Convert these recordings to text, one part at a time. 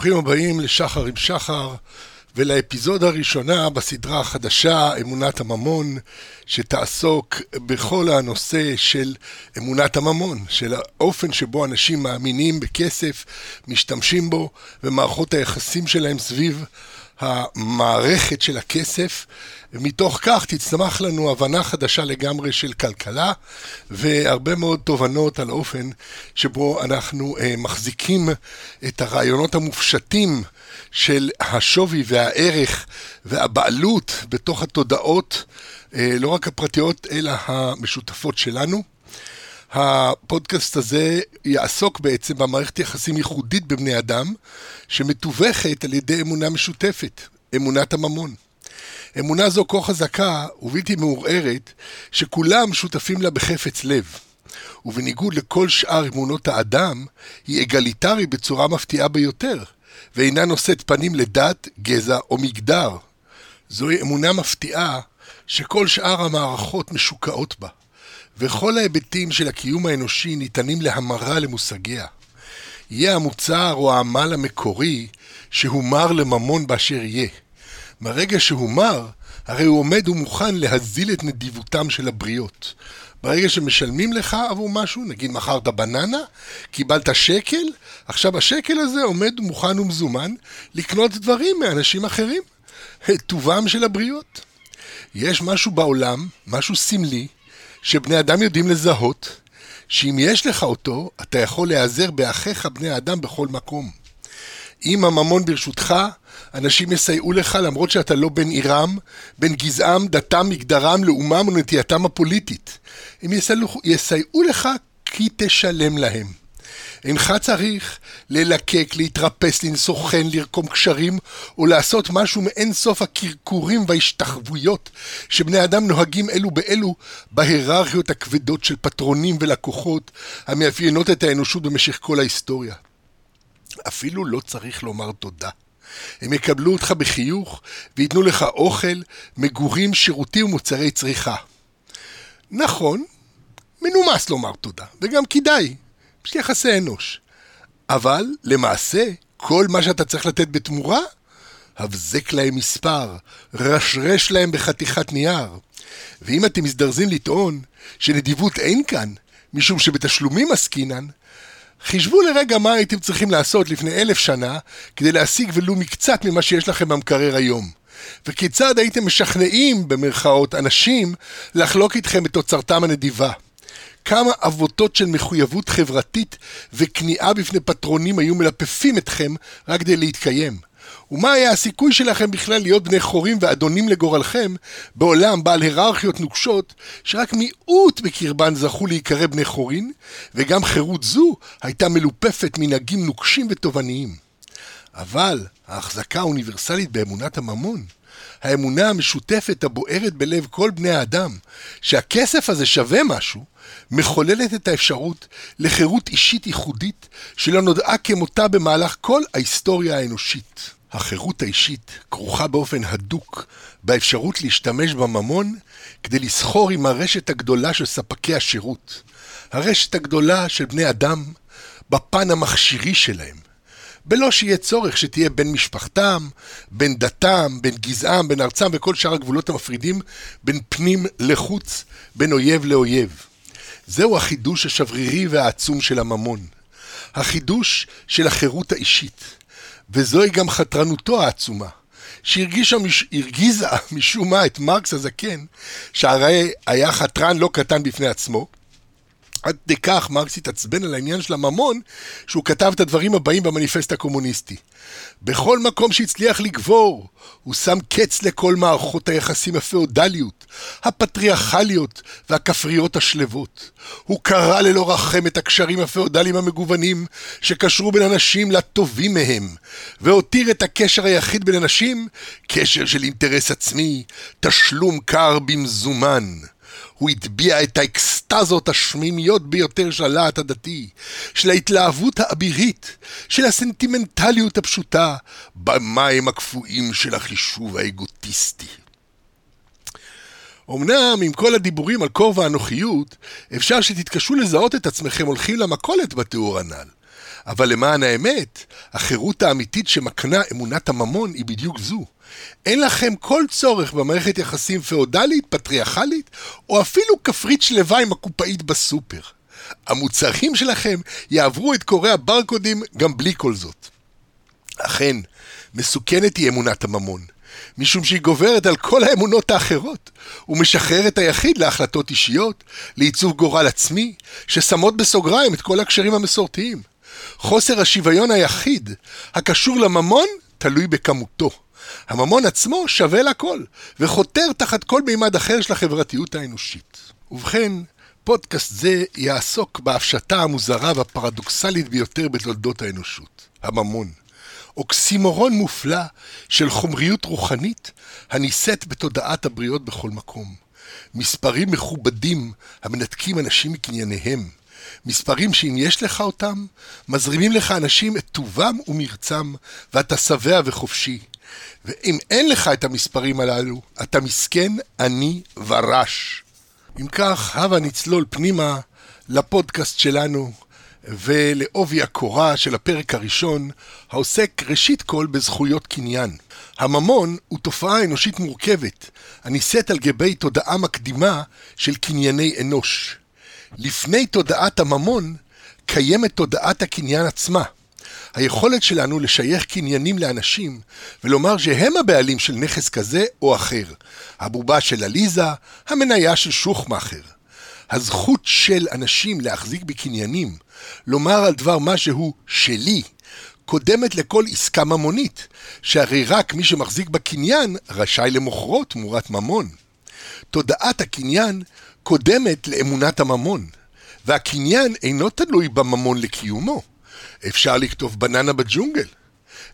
ברוכים הבאים לשחר עם שחר ולאפיזודה הראשונה בסדרה החדשה אמונת הממון שתעסוק בכל הנושא של אמונת הממון, של האופן שבו אנשים מאמינים בכסף, משתמשים בו ומערכות היחסים שלהם סביב המערכת של הכסף. מתוך כך תצמח לנו הבנה חדשה לגמרי של כלכלה והרבה מאוד תובנות על האופן שבו אנחנו uh, מחזיקים את הרעיונות המופשטים של השווי והערך והבעלות בתוך התודעות, uh, לא רק הפרטיות אלא המשותפות שלנו. הפודקאסט הזה יעסוק בעצם במערכת יחסים ייחודית בבני אדם, שמתווכת על ידי אמונה משותפת, אמונת הממון. אמונה זו כה חזקה ובלתי מעורערת, שכולם שותפים לה בחפץ לב. ובניגוד לכל שאר אמונות האדם, היא אגליטרי בצורה מפתיעה ביותר, ואינה נושאת פנים לדת, גזע או מגדר. זוהי אמונה מפתיעה שכל שאר המערכות משוקעות בה. וכל ההיבטים של הקיום האנושי ניתנים להמרה למושגיה. יהיה המוצר או העמל המקורי שהומר לממון באשר יהיה. מהרגע שהומר, הרי הוא עומד ומוכן להזיל את נדיבותם של הבריות. ברגע שמשלמים לך עבור משהו, נגיד מכרת בננה, קיבלת שקל, עכשיו השקל הזה עומד מוכן ומזומן לקנות דברים מאנשים אחרים. טובם של הבריות. יש משהו בעולם, משהו סמלי, שבני אדם יודעים לזהות, שאם יש לך אותו, אתה יכול להיעזר באחיך בני האדם בכל מקום. אם הממון ברשותך, אנשים יסייעו לך למרות שאתה לא בן עירם, בן גזעם, דתם, מגדרם, לאומם ונטייתם הפוליטית. הם יסייעו, יסייעו לך כי תשלם להם. אינך צריך ללקק, להתרפס, לנסוך חן, לרקום קשרים, או לעשות משהו מאין סוף הקרקורים וההשתחוויות שבני אדם נוהגים אלו באלו בהיררכיות הכבדות של פטרונים ולקוחות המאפיינות את האנושות במשך כל ההיסטוריה. אפילו לא צריך לומר תודה. הם יקבלו אותך בחיוך וייתנו לך אוכל, מגורים, שירותים ומוצרי צריכה. נכון, מנומס לומר תודה, וגם כדאי, יש יחסי אנוש. אבל למעשה, כל מה שאתה צריך לתת בתמורה, הבזק להם מספר, רשרש להם בחתיכת נייר. ואם אתם מזדרזים לטעון שנדיבות אין כאן, משום שבתשלומים עסקינן, חישבו לרגע מה הייתם צריכים לעשות לפני אלף שנה כדי להשיג ולו מקצת ממה שיש לכם במקרר היום. וכיצד הייתם משכנעים, במרכאות, אנשים לחלוק איתכם את תוצרתם הנדיבה. כמה עבותות של מחויבות חברתית וכניעה בפני פטרונים היו מלפפים אתכם רק כדי להתקיים. ומה היה הסיכוי שלכם בכלל להיות בני חורים ואדונים לגורלכם בעולם בעל היררכיות נוקשות שרק מיעוט בקרבן זכו להיקרא בני חורין וגם חירות זו הייתה מלופפת מנהגים נוקשים ותובעניים. אבל ההחזקה האוניברסלית באמונת הממון האמונה המשותפת הבוערת בלב כל בני האדם, שהכסף הזה שווה משהו, מחוללת את האפשרות לחירות אישית ייחודית שלא נודעה כמותה במהלך כל ההיסטוריה האנושית. החירות האישית כרוכה באופן הדוק באפשרות להשתמש בממון כדי לסחור עם הרשת הגדולה של ספקי השירות. הרשת הגדולה של בני אדם בפן המכשירי שלהם. בלא שיהיה צורך שתהיה בין משפחתם, בין דתם, בין גזעם, בין ארצם וכל שאר הגבולות המפרידים בין פנים לחוץ, בין אויב לאויב. זהו החידוש השברירי והעצום של הממון. החידוש של החירות האישית. וזוהי גם חתרנותו העצומה. שהרגיזה מש... משום מה את מרקס הזקן, שהרי היה חתרן לא קטן בפני עצמו, עד כדי כך מרקס התעצבן על העניין של הממון, שהוא כתב את הדברים הבאים במניפסט הקומוניסטי. בכל מקום שהצליח לגבור, הוא שם קץ לכל מערכות היחסים הפאודליות, הפטריארכליות והכפריות השלוות. הוא קרא ללא רחם את הקשרים הפאודליים המגוונים שקשרו בין אנשים לטובים מהם, והותיר את הקשר היחיד בין אנשים, קשר של אינטרס עצמי, תשלום קר במזומן. הוא הטביע את האקסטזות השמימיות ביותר של הלהט הדתי, של ההתלהבות האבירית, של הסנטימנטליות הפשוטה, במים הקפואים של החישוב האגוטיסטי. אמנם עם כל הדיבורים על קור ואנוכיות, אפשר שתתקשו לזהות את עצמכם הולכים למכולת בתיאור הנ"ל. אבל למען האמת, החירות האמיתית שמקנה אמונת הממון היא בדיוק זו. אין לכם כל צורך במערכת יחסים פאודלית, פטריארכלית, או אפילו כפרית שלווה עם הקופאית בסופר. המוצרים שלכם יעברו את קוראי הברקודים גם בלי כל זאת. אכן, מסוכנת היא אמונת הממון, משום שהיא גוברת על כל האמונות האחרות, ומשחרר את היחיד להחלטות אישיות, לעיצוב גורל עצמי, ששמות בסוגריים את כל הקשרים המסורתיים. חוסר השוויון היחיד, הקשור לממון, תלוי בכמותו. הממון עצמו שווה לכל, וחותר תחת כל מימד אחר של החברתיות האנושית. ובכן, פודקאסט זה יעסוק בהפשטה המוזרה והפרדוקסלית ביותר בתולדות האנושות, הממון. אוקסימורון מופלא של חומריות רוחנית הנישאת בתודעת הבריות בכל מקום. מספרים מכובדים המנתקים אנשים מקנייניהם. מספרים שאם יש לך אותם, מזרימים לך אנשים את טובם ומרצם, ואתה שבע וחופשי. ואם אין לך את המספרים הללו, אתה מסכן, עני ורש. אם כך, הבה נצלול פנימה לפודקאסט שלנו ולעובי הקורה של הפרק הראשון, העוסק ראשית כל בזכויות קניין. הממון הוא תופעה אנושית מורכבת, הנישאת על גבי תודעה מקדימה של קנייני אנוש. לפני תודעת הממון, קיימת תודעת הקניין עצמה. היכולת שלנו לשייך קניינים לאנשים ולומר שהם הבעלים של נכס כזה או אחר. הבובה של עליזה, המניה של שוכמאכר. הזכות של אנשים להחזיק בקניינים, לומר על דבר מה שהוא שלי, קודמת לכל עסקה ממונית, שהרי רק מי שמחזיק בקניין רשאי למוכרו תמורת ממון. תודעת הקניין קודמת לאמונת הממון, והקניין אינו תלוי בממון לקיומו. אפשר לכתוב בננה בג'ונגל,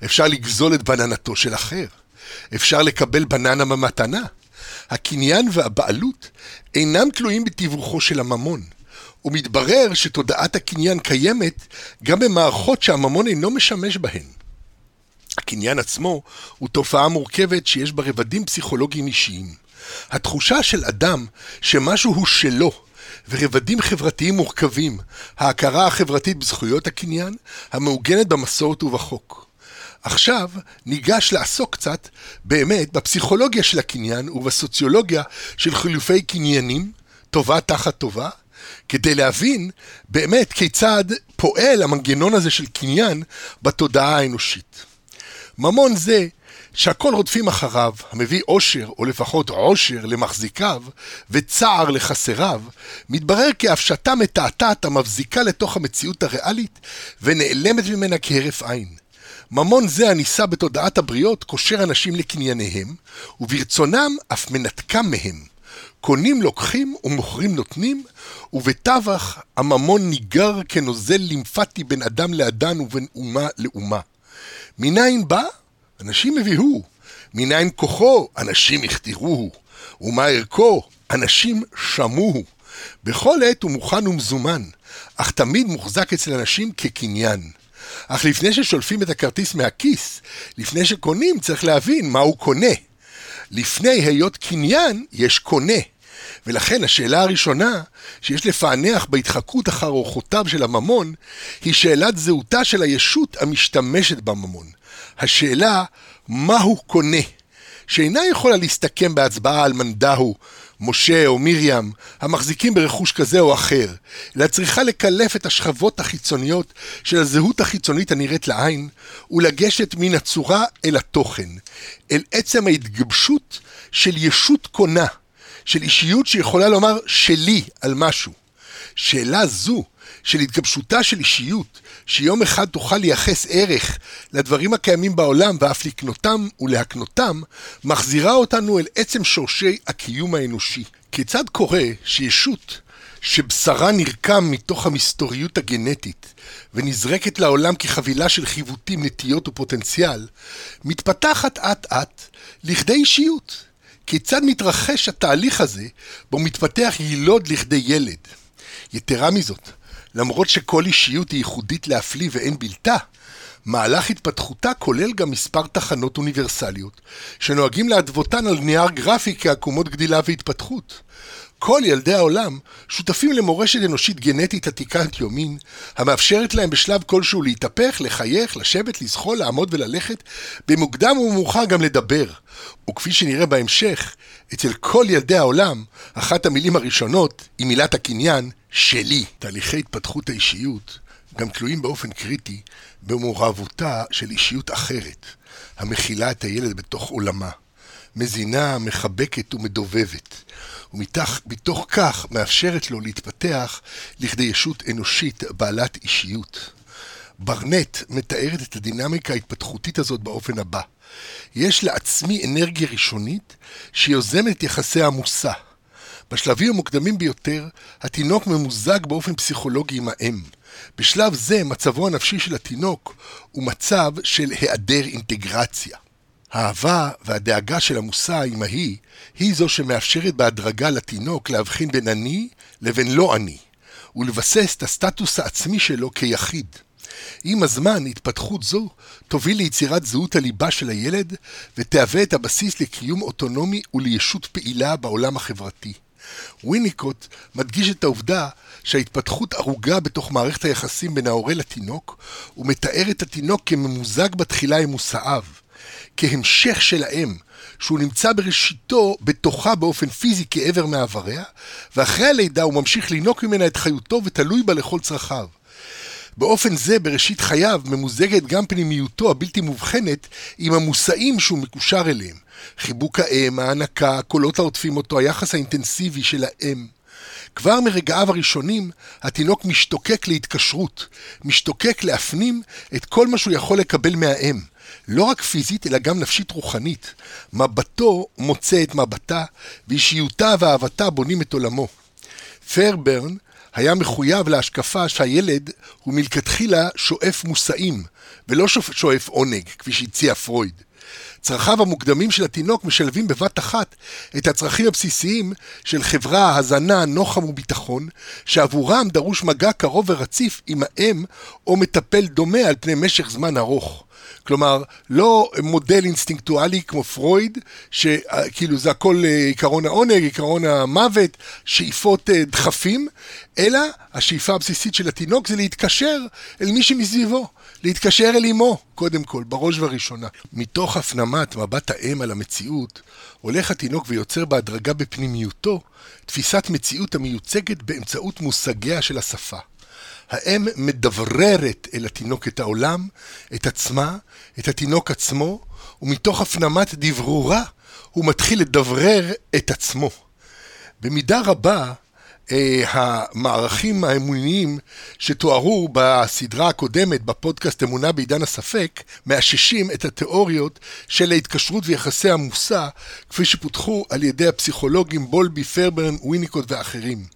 אפשר לגזול את בננתו של אחר, אפשר לקבל בננה במתנה. הקניין והבעלות אינם תלויים בתיווכו של הממון, ומתברר שתודעת הקניין קיימת גם במערכות שהממון אינו משמש בהן. הקניין עצמו הוא תופעה מורכבת שיש בה רבדים פסיכולוגיים אישיים. התחושה של אדם שמשהו הוא שלו, ורבדים חברתיים מורכבים, ההכרה החברתית בזכויות הקניין, המעוגנת במסורת ובחוק. עכשיו ניגש לעסוק קצת באמת בפסיכולוגיה של הקניין ובסוציולוגיה של חילופי קניינים, טובה תחת טובה, כדי להבין באמת כיצד פועל המנגנון הזה של קניין בתודעה האנושית. ממון זה שהכל רודפים אחריו, המביא עושר, או לפחות עושר למחזיקיו, וצער לחסריו, מתברר כהפשטה מתעתעת המבזיקה לתוך המציאות הריאלית, ונעלמת ממנה כהרף עין. ממון זה הנישא בתודעת הבריות קושר אנשים לקנייניהם, וברצונם אף מנתקם מהם. קונים לוקחים ומוכרים נותנים, ובטווח הממון ניגר כנוזל לימפטי בין אדם לאדם ובין אומה לאומה. מניין בא? אנשים הביאוהו. מניין כוחו? אנשים הכתירוהו. ומה ערכו? אנשים שמוהו. בכל עת הוא מוכן ומזומן, אך תמיד מוחזק אצל אנשים כקניין. אך לפני ששולפים את הכרטיס מהכיס, לפני שקונים, צריך להבין מה הוא קונה. לפני היות קניין, יש קונה. ולכן השאלה הראשונה שיש לפענח בהתחקות אחר אורחותיו של הממון, היא שאלת זהותה של הישות המשתמשת בממון. השאלה, מה הוא קונה? שאינה יכולה להסתכם בהצבעה על מנדהו, משה או מרים, המחזיקים ברכוש כזה או אחר, אלא צריכה לקלף את השכבות החיצוניות של הזהות החיצונית הנראית לעין, ולגשת מן הצורה אל התוכן, אל עצם ההתגבשות של ישות קונה, של אישיות שיכולה לומר שלי על משהו. שאלה זו של התגבשותה של אישיות, שיום אחד תוכל לייחס ערך לדברים הקיימים בעולם ואף לקנותם ולהקנותם, מחזירה אותנו אל עצם שורשי הקיום האנושי. כיצד קורה שישות שבשרה נרקם מתוך המסתוריות הגנטית ונזרקת לעולם כחבילה של חיווטים, נטיות ופוטנציאל, מתפתחת אט אט לכדי אישיות. כיצד מתרחש התהליך הזה בו מתפתח יילוד לכדי ילד? יתרה מזאת, למרות שכל אישיות היא ייחודית להפליא ואין בלתה, מהלך התפתחותה כולל גם מספר תחנות אוניברסליות, שנוהגים להדבותן על נייר גרפי כעקומות גדילה והתפתחות. כל ילדי העולם שותפים למורשת אנושית גנטית עתיקת יומין, המאפשרת להם בשלב כלשהו להתהפך, לחייך, לשבת, לזחול, לעמוד וללכת, במוקדם ובמאוחר גם לדבר. וכפי שנראה בהמשך, אצל כל ילדי העולם, אחת המילים הראשונות היא מילת הקניין שלי. תהליכי התפתחות האישיות גם תלויים באופן קריטי במעורבותה של אישיות אחרת, המכילה את הילד בתוך עולמה, מזינה, מחבקת ומדובבת, ומתוך כך מאפשרת לו להתפתח לכדי ישות אנושית בעלת אישיות. ברנט מתארת את הדינמיקה ההתפתחותית הזאת באופן הבא: יש לעצמי אנרגיה ראשונית שיוזמת יחסי המושא. בשלבים המוקדמים ביותר, התינוק ממוזג באופן פסיכולוגי עם האם. בשלב זה, מצבו הנפשי של התינוק הוא מצב של היעדר אינטגרציה. האהבה והדאגה של המושא האמהי היא זו שמאפשרת בהדרגה לתינוק להבחין בין אני לבין לא אני, ולבסס את הסטטוס העצמי שלו כיחיד. עם הזמן, התפתחות זו תוביל ליצירת זהות הליבה של הילד ותהווה את הבסיס לקיום אוטונומי ולישות פעילה בעולם החברתי. וויניקוט מדגיש את העובדה שההתפתחות ערוגה בתוך מערכת היחסים בין ההורה לתינוק, ומתאר את התינוק כממוזג בתחילה עם מושאיו, כהמשך של האם, שהוא נמצא בראשיתו בתוכה באופן פיזי כעבר מעבריה, ואחרי הלידה הוא ממשיך לינוק ממנה את חיותו ותלוי בה לכל צרכיו. באופן זה, בראשית חייו, ממוזגת גם פנימיותו הבלתי מובחנת עם המושאים שהוא מקושר אליהם. חיבוק האם, ההנקה, הקולות העוטפים אותו, היחס האינטנסיבי של האם. כבר מרגעיו הראשונים, התינוק משתוקק להתקשרות, משתוקק להפנים את כל מה שהוא יכול לקבל מהאם. לא רק פיזית, אלא גם נפשית רוחנית. מבטו מוצא את מבטה, ואישיותה ואהבתה בונים את עולמו. פרברן היה מחויב להשקפה שהילד הוא מלכתחילה שואף מושאים, ולא שואף עונג, כפי שהציע פרויד. צרכיו המוקדמים של התינוק משלבים בבת אחת את הצרכים הבסיסיים של חברה, הזנה, נוחם וביטחון, שעבורם דרוש מגע קרוב ורציף עם האם או מטפל דומה על פני משך זמן ארוך. כלומר, לא מודל אינסטינקטואלי כמו פרויד, שכאילו זה הכל אה, עיקרון העונג, עיקרון המוות, שאיפות אה, דחפים, אלא השאיפה הבסיסית של התינוק זה להתקשר אל מי שמסביבו, להתקשר אל אמו, קודם כל, בראש ובראשונה. מתוך הפנמת מבט האם על המציאות, הולך התינוק ויוצר בהדרגה בפנימיותו תפיסת מציאות המיוצגת באמצעות מושגיה של השפה. האם מדבררת אל התינוק את העולם, את עצמה, את התינוק עצמו, ומתוך הפנמת דברורה הוא מתחיל לדברר את עצמו. במידה רבה, אה, המערכים האמוניים שתוארו בסדרה הקודמת, בפודקאסט אמונה בעידן הספק, מאששים את התיאוריות של ההתקשרות ויחסי המושא, כפי שפותחו על ידי הפסיכולוגים בולבי, פרברן, וויניקוט ואחרים.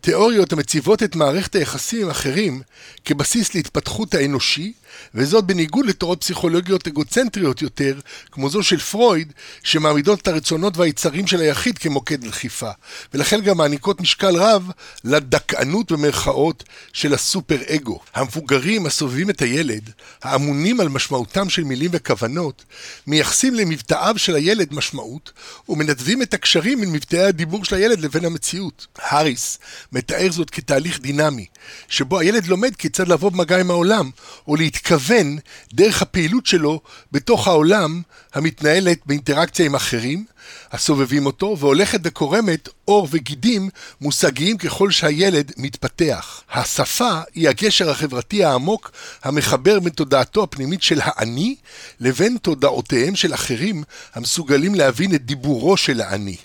תיאוריות המציבות את מערכת היחסים עם אחרים כבסיס להתפתחות האנושי, וזאת בניגוד לתורות פסיכולוגיות אגוצנטריות יותר, כמו זו של פרויד, שמעמידות את הרצונות והיצרים של היחיד כמוקד דחיפה, ולכן גם מעניקות משקל רב לדכאנות במרכאות של הסופר אגו. המבוגרים הסובבים את הילד, האמונים על משמעותם של מילים וכוונות, מייחסים למבטאיו של הילד משמעות, ומנדבים את הקשרים בין מבטאי הדיבור של הילד לבין המציאות. האריס מתאר זאת כתהליך דינמי, שבו הילד לומד כיצד לבוא במגע עם העולם, או להתכוון דרך הפעילות שלו בתוך העולם המתנהלת באינטראקציה עם אחרים, הסובבים אותו, והולכת וקורמת עור וגידים מושגיים ככל שהילד מתפתח. השפה היא הגשר החברתי העמוק המחבר בין תודעתו הפנימית של האני לבין תודעותיהם של אחרים המסוגלים להבין את דיבורו של האני.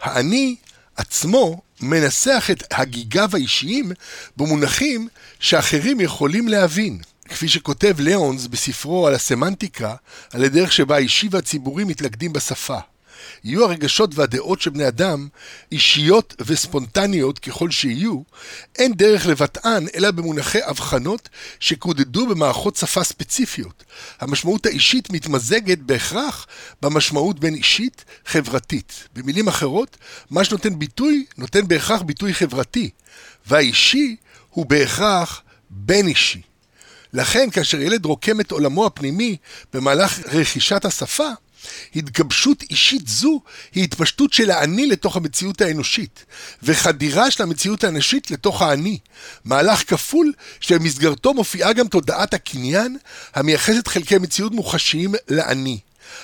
האני עצמו מנסח את הגיגיו האישיים במונחים שאחרים יכולים להבין. כפי שכותב ליאונס בספרו על הסמנטיקה, על הדרך שבה האישי והציבורי מתלכדים בשפה. יהיו הרגשות והדעות של בני אדם אישיות וספונטניות ככל שיהיו, אין דרך לבטאן אלא במונחי הבחנות שקודדו במערכות שפה ספציפיות. המשמעות האישית מתמזגת בהכרח במשמעות בין אישית חברתית. במילים אחרות, מה שנותן ביטוי, נותן בהכרח ביטוי חברתי, והאישי הוא בהכרח בין אישי. לכן, כאשר ילד רוקם את עולמו הפנימי במהלך רכישת השפה, התגבשות אישית זו היא התפשטות של האני לתוך המציאות האנושית, וחדירה של המציאות האנושית לתוך האני. מהלך כפול שבמסגרתו מופיעה גם תודעת הקניין, המייחסת חלקי מציאות מוחשיים לאני.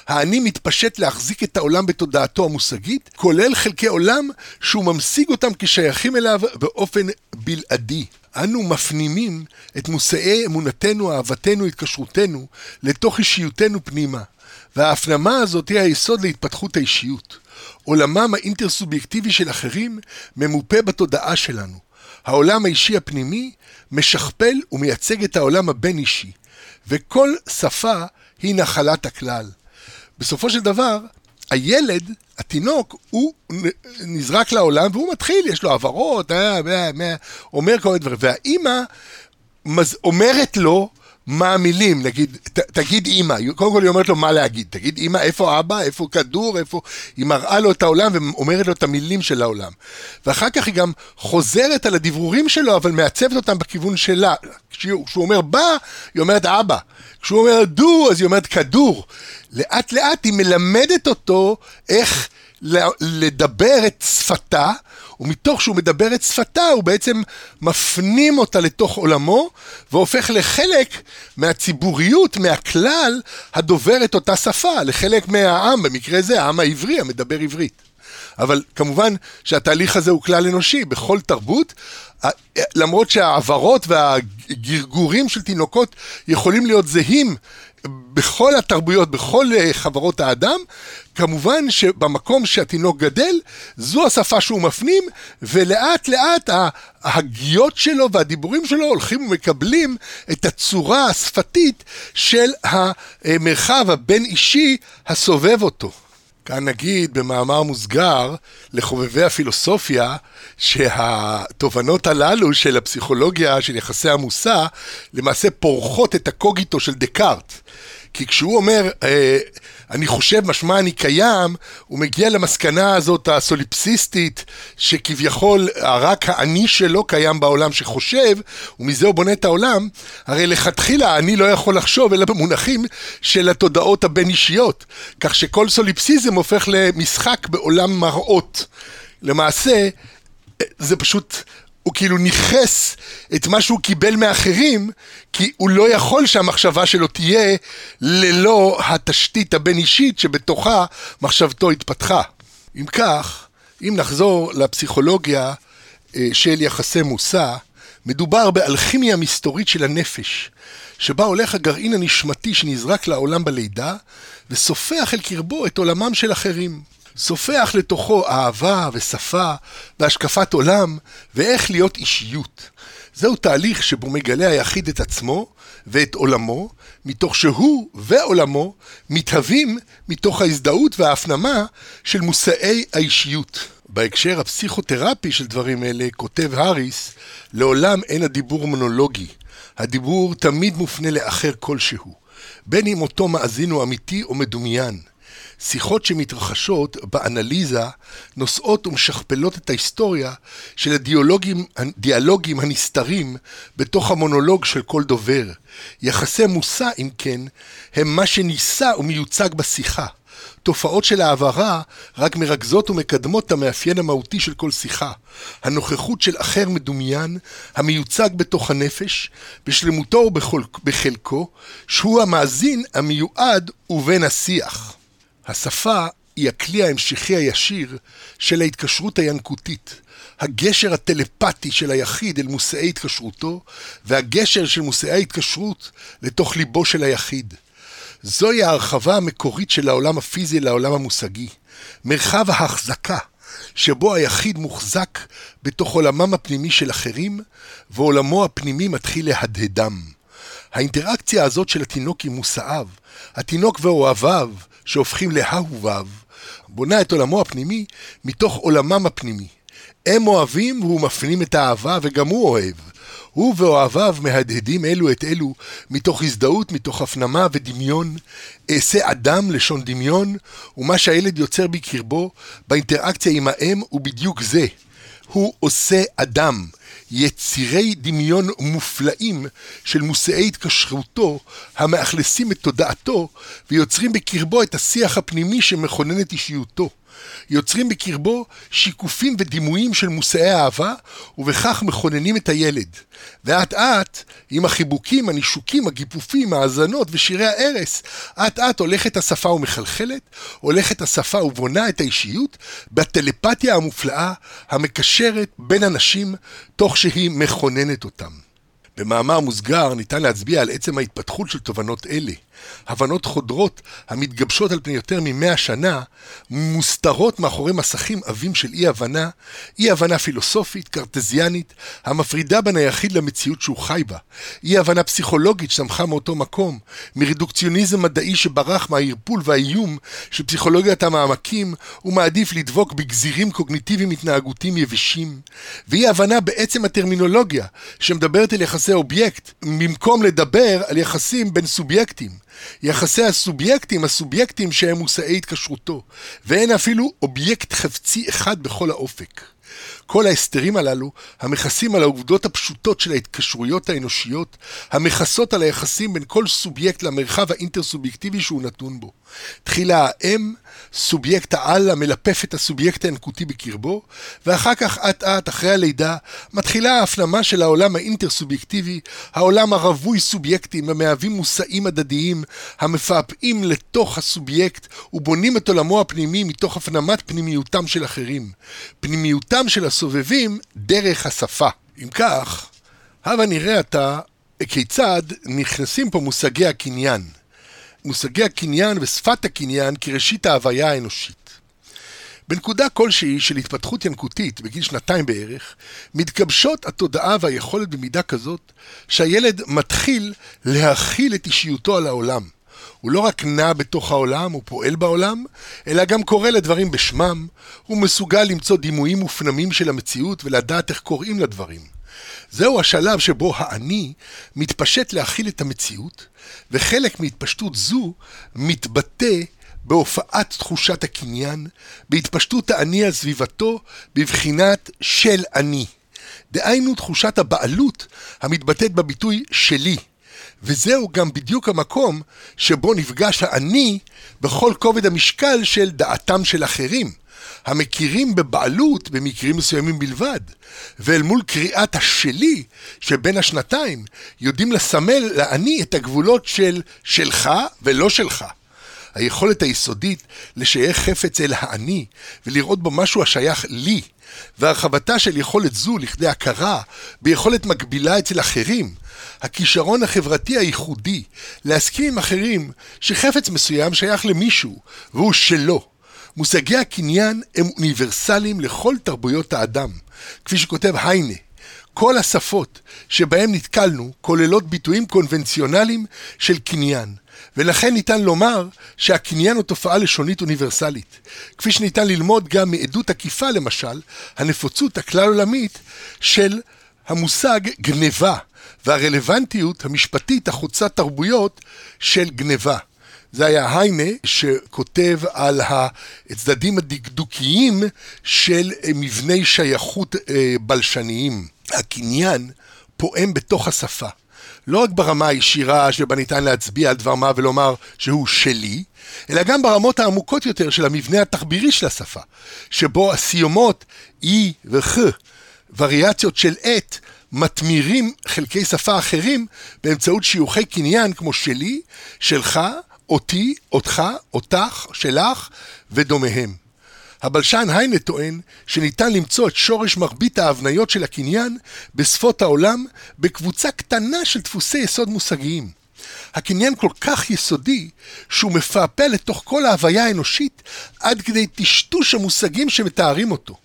האני מתפשט להחזיק את העולם בתודעתו המושגית, כולל חלקי עולם שהוא ממשיג אותם כשייכים אליו באופן בלעדי. אנו מפנימים את מושאי אמונתנו, אהבתנו, התקשרותנו, לתוך אישיותנו פנימה. וההפנמה הזאת היא היסוד להתפתחות האישיות. עולמם האינטרסובייקטיבי של אחרים ממופה בתודעה שלנו. העולם האישי הפנימי משכפל ומייצג את העולם הבין-אישי, וכל שפה היא נחלת הכלל. בסופו של דבר, הילד, התינוק, הוא נזרק לעולם והוא מתחיל, יש לו הבהרות, אה, אה, אה, אומר כל מיני דברים, והאימא אומרת לו מה המילים, נגיד, ת, תגיד אימא, קודם כל היא אומרת לו מה להגיד, תגיד אימא, איפה אבא, איפה כדור, איפה... היא מראה לו את העולם ואומרת לו את המילים של העולם. ואחר כך היא גם חוזרת על הדברורים שלו, אבל מעצבת אותם בכיוון שלה. כשהוא, כשהוא אומר בא, היא אומרת אבא. כשהוא אומר דו, אז היא אומרת כדור. לאט לאט היא מלמדת אותו איך לדבר את שפתה, ומתוך שהוא מדבר את שפתה, הוא בעצם מפנים אותה לתוך עולמו, והופך לחלק מהציבוריות, מהכלל, הדובר את אותה שפה, לחלק מהעם, במקרה זה העם העברי, המדבר עברית. אבל כמובן שהתהליך הזה הוא כלל אנושי, בכל תרבות, למרות שהעברות והגרגורים של תינוקות יכולים להיות זהים בכל התרבויות, בכל אה, חברות האדם, כמובן שבמקום שהתינוק גדל, זו השפה שהוא מפנים, ולאט לאט ההגיות שלו והדיבורים שלו הולכים ומקבלים את הצורה השפתית של המרחב הבין-אישי הסובב אותו. כאן נגיד במאמר מוסגר לחובבי הפילוסופיה שהתובנות הללו של הפסיכולוגיה של יחסי המושא למעשה פורחות את הקוגיטו של דקארט. כי כשהוא אומר, אה, אני חושב משמע אני קיים, הוא מגיע למסקנה הזאת הסוליפסיסטית, שכביכול רק האני שלו קיים בעולם שחושב, ומזה הוא בונה את העולם, הרי לכתחילה האני לא יכול לחשוב אלא במונחים של התודעות הבין-אישיות, כך שכל סוליפסיזם הופך למשחק בעולם מראות. למעשה, זה פשוט הוא כאילו ניכס את מה שהוא קיבל מאחרים, כי הוא לא יכול שהמחשבה שלו תהיה ללא התשתית הבין-אישית שבתוכה מחשבתו התפתחה. אם כך, אם נחזור לפסיכולוגיה אה, של יחסי מושא, מדובר באלכימיה מסתורית של הנפש, שבה הולך הגרעין הנשמתי שנזרק לעולם בלידה, וסופח אל קרבו את עולמם של אחרים. סופח לתוכו אהבה ושפה והשקפת עולם ואיך להיות אישיות. זהו תהליך שבו מגלה היחיד את עצמו ואת עולמו, מתוך שהוא ועולמו מתהווים מתוך ההזדהות וההפנמה של מושאי האישיות. בהקשר הפסיכותרפי של דברים אלה, כותב האריס, לעולם אין הדיבור מונולוגי. הדיבור תמיד מופנה לאחר כלשהו, בין אם אותו מאזין הוא אמיתי או מדומיין. שיחות שמתרחשות באנליזה נושאות ומשכפלות את ההיסטוריה של הדיאלוגים, הדיאלוגים הנסתרים בתוך המונולוג של כל דובר. יחסי מושא, אם כן, הם מה שנישא ומיוצג בשיחה. תופעות של העברה רק מרכזות ומקדמות את המאפיין המהותי של כל שיחה. הנוכחות של אחר מדומיין, המיוצג בתוך הנפש, בשלמותו ובחלקו, שהוא המאזין המיועד ובין השיח. השפה היא הכלי ההמשכי הישיר של ההתקשרות הינקותית, הגשר הטלפתי של היחיד אל מושאי התקשרותו, והגשר של מושאי ההתקשרות לתוך ליבו של היחיד. זוהי ההרחבה המקורית של העולם הפיזי לעולם המושגי, מרחב ההחזקה, שבו היחיד מוחזק בתוך עולמם הפנימי של אחרים, ועולמו הפנימי מתחיל להדהדם. האינטראקציה הזאת של התינוק עם מושאיו, התינוק ואוהביו, שהופכים לאהוביו, בונה את עולמו הפנימי מתוך עולמם הפנימי. הם אוהבים והוא מפנים את האהבה וגם הוא אוהב. הוא ואוהביו מהדהדים אלו את אלו מתוך הזדהות, מתוך הפנמה ודמיון. אעשה אדם לשון דמיון, ומה שהילד יוצר בקרבו באינטראקציה עם האם הוא בדיוק זה. הוא עושה אדם, יצירי דמיון מופלאים של מושאי התקשרותו, המאכלסים את תודעתו ויוצרים בקרבו את השיח הפנימי שמכונן את אישיותו. יוצרים בקרבו שיקופים ודימויים של מושאי אהבה, ובכך מכוננים את הילד. ואט אט, עם החיבוקים, הנישוקים, הגיפופים, ההאזנות ושירי הערש, אט אט הולכת השפה ומחלחלת, הולכת השפה ובונה את האישיות בטלפתיה המופלאה המקשרת בין אנשים, תוך שהיא מכוננת אותם. במאמר מוסגר ניתן להצביע על עצם ההתפתחות של תובנות אלה. הבנות חודרות המתגבשות על פני יותר ממאה שנה, מוסתרות מאחורי מסכים עבים של אי-הבנה, אי-הבנה פילוסופית, קרטזיאנית, המפרידה בין היחיד למציאות שהוא חי בה, אי-הבנה פסיכולוגית שצמחה מאותו מקום, מרדוקציוניזם מדעי שברח מהערפול והאיום של פסיכולוגיית המעמקים, ומעדיף לדבוק בגזירים קוגניטיביים התנהגותיים יבשים, ואי-הבנה בעצם הטרמינולוגיה, שמדברת על יחסי אובייקט, במקום לדבר על יחסים בין סובייקטים. יחסי הסובייקטים, הסובייקטים שהם מושאי התקשרותו, ואין אפילו אובייקט חפצי אחד בכל האופק. כל ההסתרים הללו, המכסים על העובדות הפשוטות של ההתקשרויות האנושיות, המכסות על היחסים בין כל סובייקט למרחב האינטר-סובייקטיבי שהוא נתון בו. תחילה האם, סובייקט העל המלפף את הסובייקט הינקותי בקרבו, ואחר כך אט אט, אחרי הלידה, מתחילה ההפנמה של העולם האינטר-סובייקטיבי, העולם הרווי סובייקטים המהווים מושאים הדדיים, המפעפעים לתוך הסובייקט ובונים את עולמו הפנימי מתוך הפנמת פנימיותם של אחרים. פנימיותם של הסובבים דרך השפה. אם כך, הבה נראה עתה כיצד נכנסים פה מושגי הקניין. מושגי הקניין ושפת הקניין כראשית ההוויה האנושית. בנקודה כלשהי של התפתחות ינקותית, בגיל שנתיים בערך, מתגבשות התודעה והיכולת במידה כזאת, שהילד מתחיל להכיל את אישיותו על העולם. הוא לא רק נע בתוך העולם, הוא פועל בעולם, אלא גם קורא לדברים בשמם, הוא מסוגל למצוא דימויים מופנמים של המציאות ולדעת איך קוראים לדברים. זהו השלב שבו האני מתפשט להכיל את המציאות, וחלק מהתפשטות זו מתבטא בהופעת תחושת הקניין, בהתפשטות האני על סביבתו, בבחינת של אני. דהיינו תחושת הבעלות המתבטאת בביטוי שלי. וזהו גם בדיוק המקום שבו נפגש האני בכל כובד המשקל של דעתם של אחרים. המכירים בבעלות במקרים מסוימים בלבד, ואל מול קריאת השלי שבין השנתיים, יודעים לסמל לאני את הגבולות של שלך ולא שלך. היכולת היסודית לשייך חפץ אל האני ולראות בו משהו השייך לי, והרחבתה של יכולת זו לכדי הכרה ביכולת מקבילה אצל אחרים, הכישרון החברתי הייחודי להסכים עם אחרים שחפץ מסוים שייך למישהו והוא שלו, מושגי הקניין הם אוניברסליים לכל תרבויות האדם. כפי שכותב היינה, כל השפות שבהן נתקלנו כוללות ביטויים קונבנציונליים של קניין, ולכן ניתן לומר שהקניין הוא תופעה לשונית אוניברסלית. כפי שניתן ללמוד גם מעדות עקיפה למשל, הנפוצות הכלל עולמית של המושג גניבה, והרלוונטיות המשפטית החוצת תרבויות של גניבה. זה היה היינה שכותב על הצדדים הדקדוקיים של מבני שייכות אה, בלשניים. הקניין פועם בתוך השפה. לא רק ברמה הישירה שבה ניתן להצביע על דבר מה ולומר שהוא שלי, אלא גם ברמות העמוקות יותר של המבנה התחבירי של השפה, שבו הסיומות אי וח, וריאציות של עת, מתמירים חלקי שפה אחרים באמצעות שיוכי קניין כמו שלי, שלך, אותי, אותך, אותך, שלך ודומיהם. הבלשן היינה טוען שניתן למצוא את שורש מרבית ההבניות של הקניין בשפות העולם בקבוצה קטנה של דפוסי יסוד מושגיים. הקניין כל כך יסודי שהוא מפעפע לתוך כל ההוויה האנושית עד כדי טשטוש המושגים שמתארים אותו.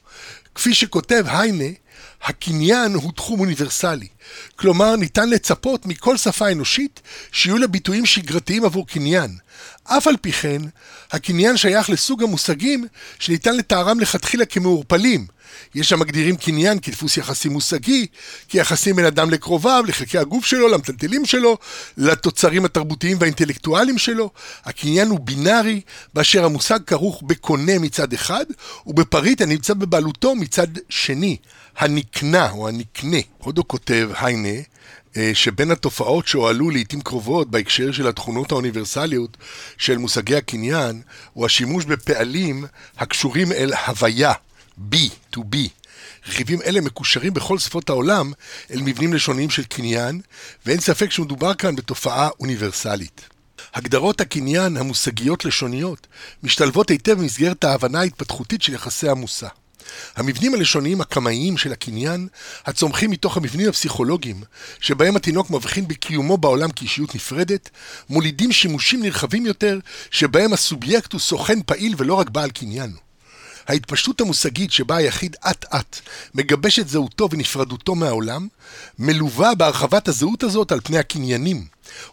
כפי שכותב היינה, הקניין הוא תחום אוניברסלי, כלומר, ניתן לצפות מכל שפה אנושית שיהיו לה ביטויים שגרתיים עבור קניין. אף על פי כן, הקניין שייך לסוג המושגים שניתן לתארם לכתחילה כמעורפלים, יש המגדירים קניין כדפוס יחסי מושגי, כיחסים בין אדם לקרוביו, לחלקי הגוף שלו, למטלטלים שלו, לתוצרים התרבותיים והאינטלקטואליים שלו. הקניין הוא בינארי, באשר המושג כרוך בקונה מצד אחד, ובפריט הנמצא בבעלותו מצד שני, הנקנה או הנקנה. עוד הוא כותב, היינה, אה, שבין התופעות שהועלו לעיתים קרובות בהקשר של התכונות האוניברסליות של מושגי הקניין, הוא השימוש בפעלים הקשורים אל הוויה. be, to be. רכיבים אלה מקושרים בכל שפות העולם אל מבנים לשוניים של קניין, ואין ספק שמדובר כאן בתופעה אוניברסלית. הגדרות הקניין המושגיות לשוניות משתלבות היטב במסגרת ההבנה ההתפתחותית של יחסי המושא. המבנים הלשוניים הקמאיים של הקניין, הצומחים מתוך המבנים הפסיכולוגיים, שבהם התינוק מבחין בקיומו בעולם כאישיות נפרדת, מולידים שימושים נרחבים יותר, שבהם הסובייקט הוא סוכן פעיל ולא רק בעל קניין. ההתפשטות המושגית שבה היחיד אט-אט מגבש את זהותו ונפרדותו מהעולם, מלווה בהרחבת הזהות הזאת על פני הקניינים,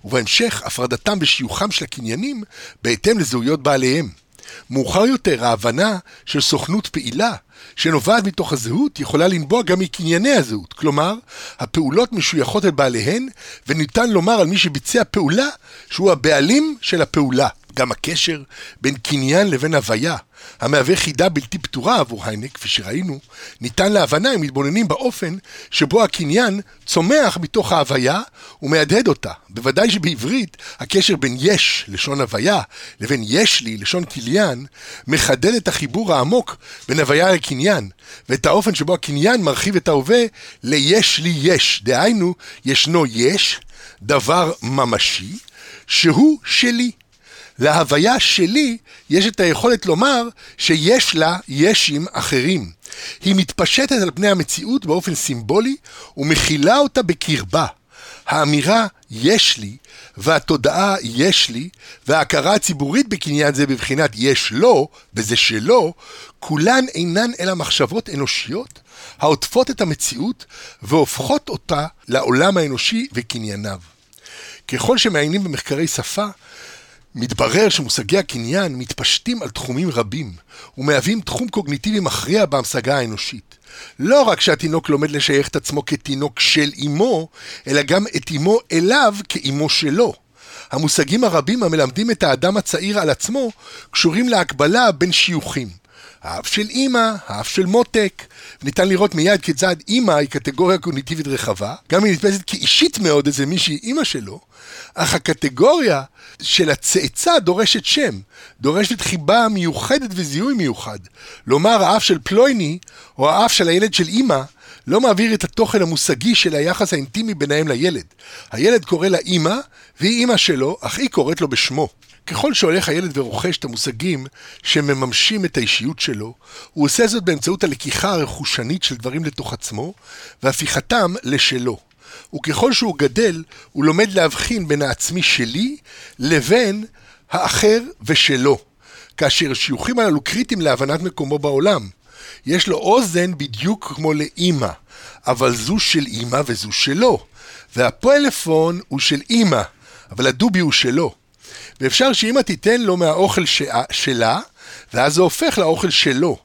ובהמשך הפרדתם ושיוכם של הקניינים בהתאם לזהויות בעליהם. מאוחר יותר ההבנה של סוכנות פעילה שנובעת מתוך הזהות יכולה לנבוע גם מקנייני הזהות, כלומר, הפעולות משויכות אל בעליהן וניתן לומר על מי שביצע פעולה שהוא הבעלים של הפעולה. גם הקשר בין קניין לבין הוויה, המהווה חידה בלתי פתורה עבור היינק, כפי שראינו, ניתן להבנה אם מתבוננים באופן שבו הקניין צומח מתוך ההוויה ומהדהד אותה. בוודאי שבעברית הקשר בין יש, לשון הוויה, לבין יש לי, לשון קניין, מחדד את החיבור העמוק בין הוויה לקניין, ואת האופן שבו הקניין מרחיב את ההווה ליש לי יש. דהיינו, ישנו יש, דבר ממשי, שהוא שלי. להוויה שלי יש את היכולת לומר שיש לה ישים אחרים. היא מתפשטת על פני המציאות באופן סימבולי ומכילה אותה בקרבה. האמירה יש לי והתודעה יש לי וההכרה הציבורית בקניין זה בבחינת יש לו וזה שלו, כולן אינן אלא מחשבות אנושיות העוטפות את המציאות והופכות אותה לעולם האנושי וקנייניו. ככל שמעיינים במחקרי שפה, מתברר שמושגי הקניין מתפשטים על תחומים רבים, ומהווים תחום קוגניטיבי מכריע בהמשגה האנושית. לא רק שהתינוק לומד לשייך את עצמו כתינוק של אמו, אלא גם את אמו אליו כאמו שלו. המושגים הרבים המלמדים את האדם הצעיר על עצמו קשורים להקבלה בין שיוכים. האף של אימא, האף של מותק. ניתן לראות מיד כיצד אימא היא קטגוריה קוגניטיבית רחבה, גם היא נתפסת כאישית מאוד איזה מישהי אימא שלו, אך הקטגוריה של הצאצא דורשת שם, דורשת חיבה מיוחדת וזיהוי מיוחד. לומר האף של פלויני, או האף של הילד של אימא, לא מעביר את התוכן המושגי של היחס האינטימי ביניהם לילד. הילד קורא לה אימא, והיא אימא שלו, אך היא קוראת לו בשמו. ככל שהולך הילד ורוכש את המושגים שמממשים את האישיות שלו, הוא עושה זאת באמצעות הלקיחה הרכושנית של דברים לתוך עצמו, והפיכתם לשלו. וככל שהוא גדל, הוא לומד להבחין בין העצמי שלי לבין האחר ושלו, כאשר השיוכים הללו קריטיים להבנת מקומו בעולם. יש לו אוזן בדיוק כמו לאימא, אבל זו של אימא וזו שלו. והפלאפון הוא של אימא, אבל הדובי הוא שלו. ואפשר שאימא תיתן לו מהאוכל שלה, ואז זה הופך לאוכל שלו.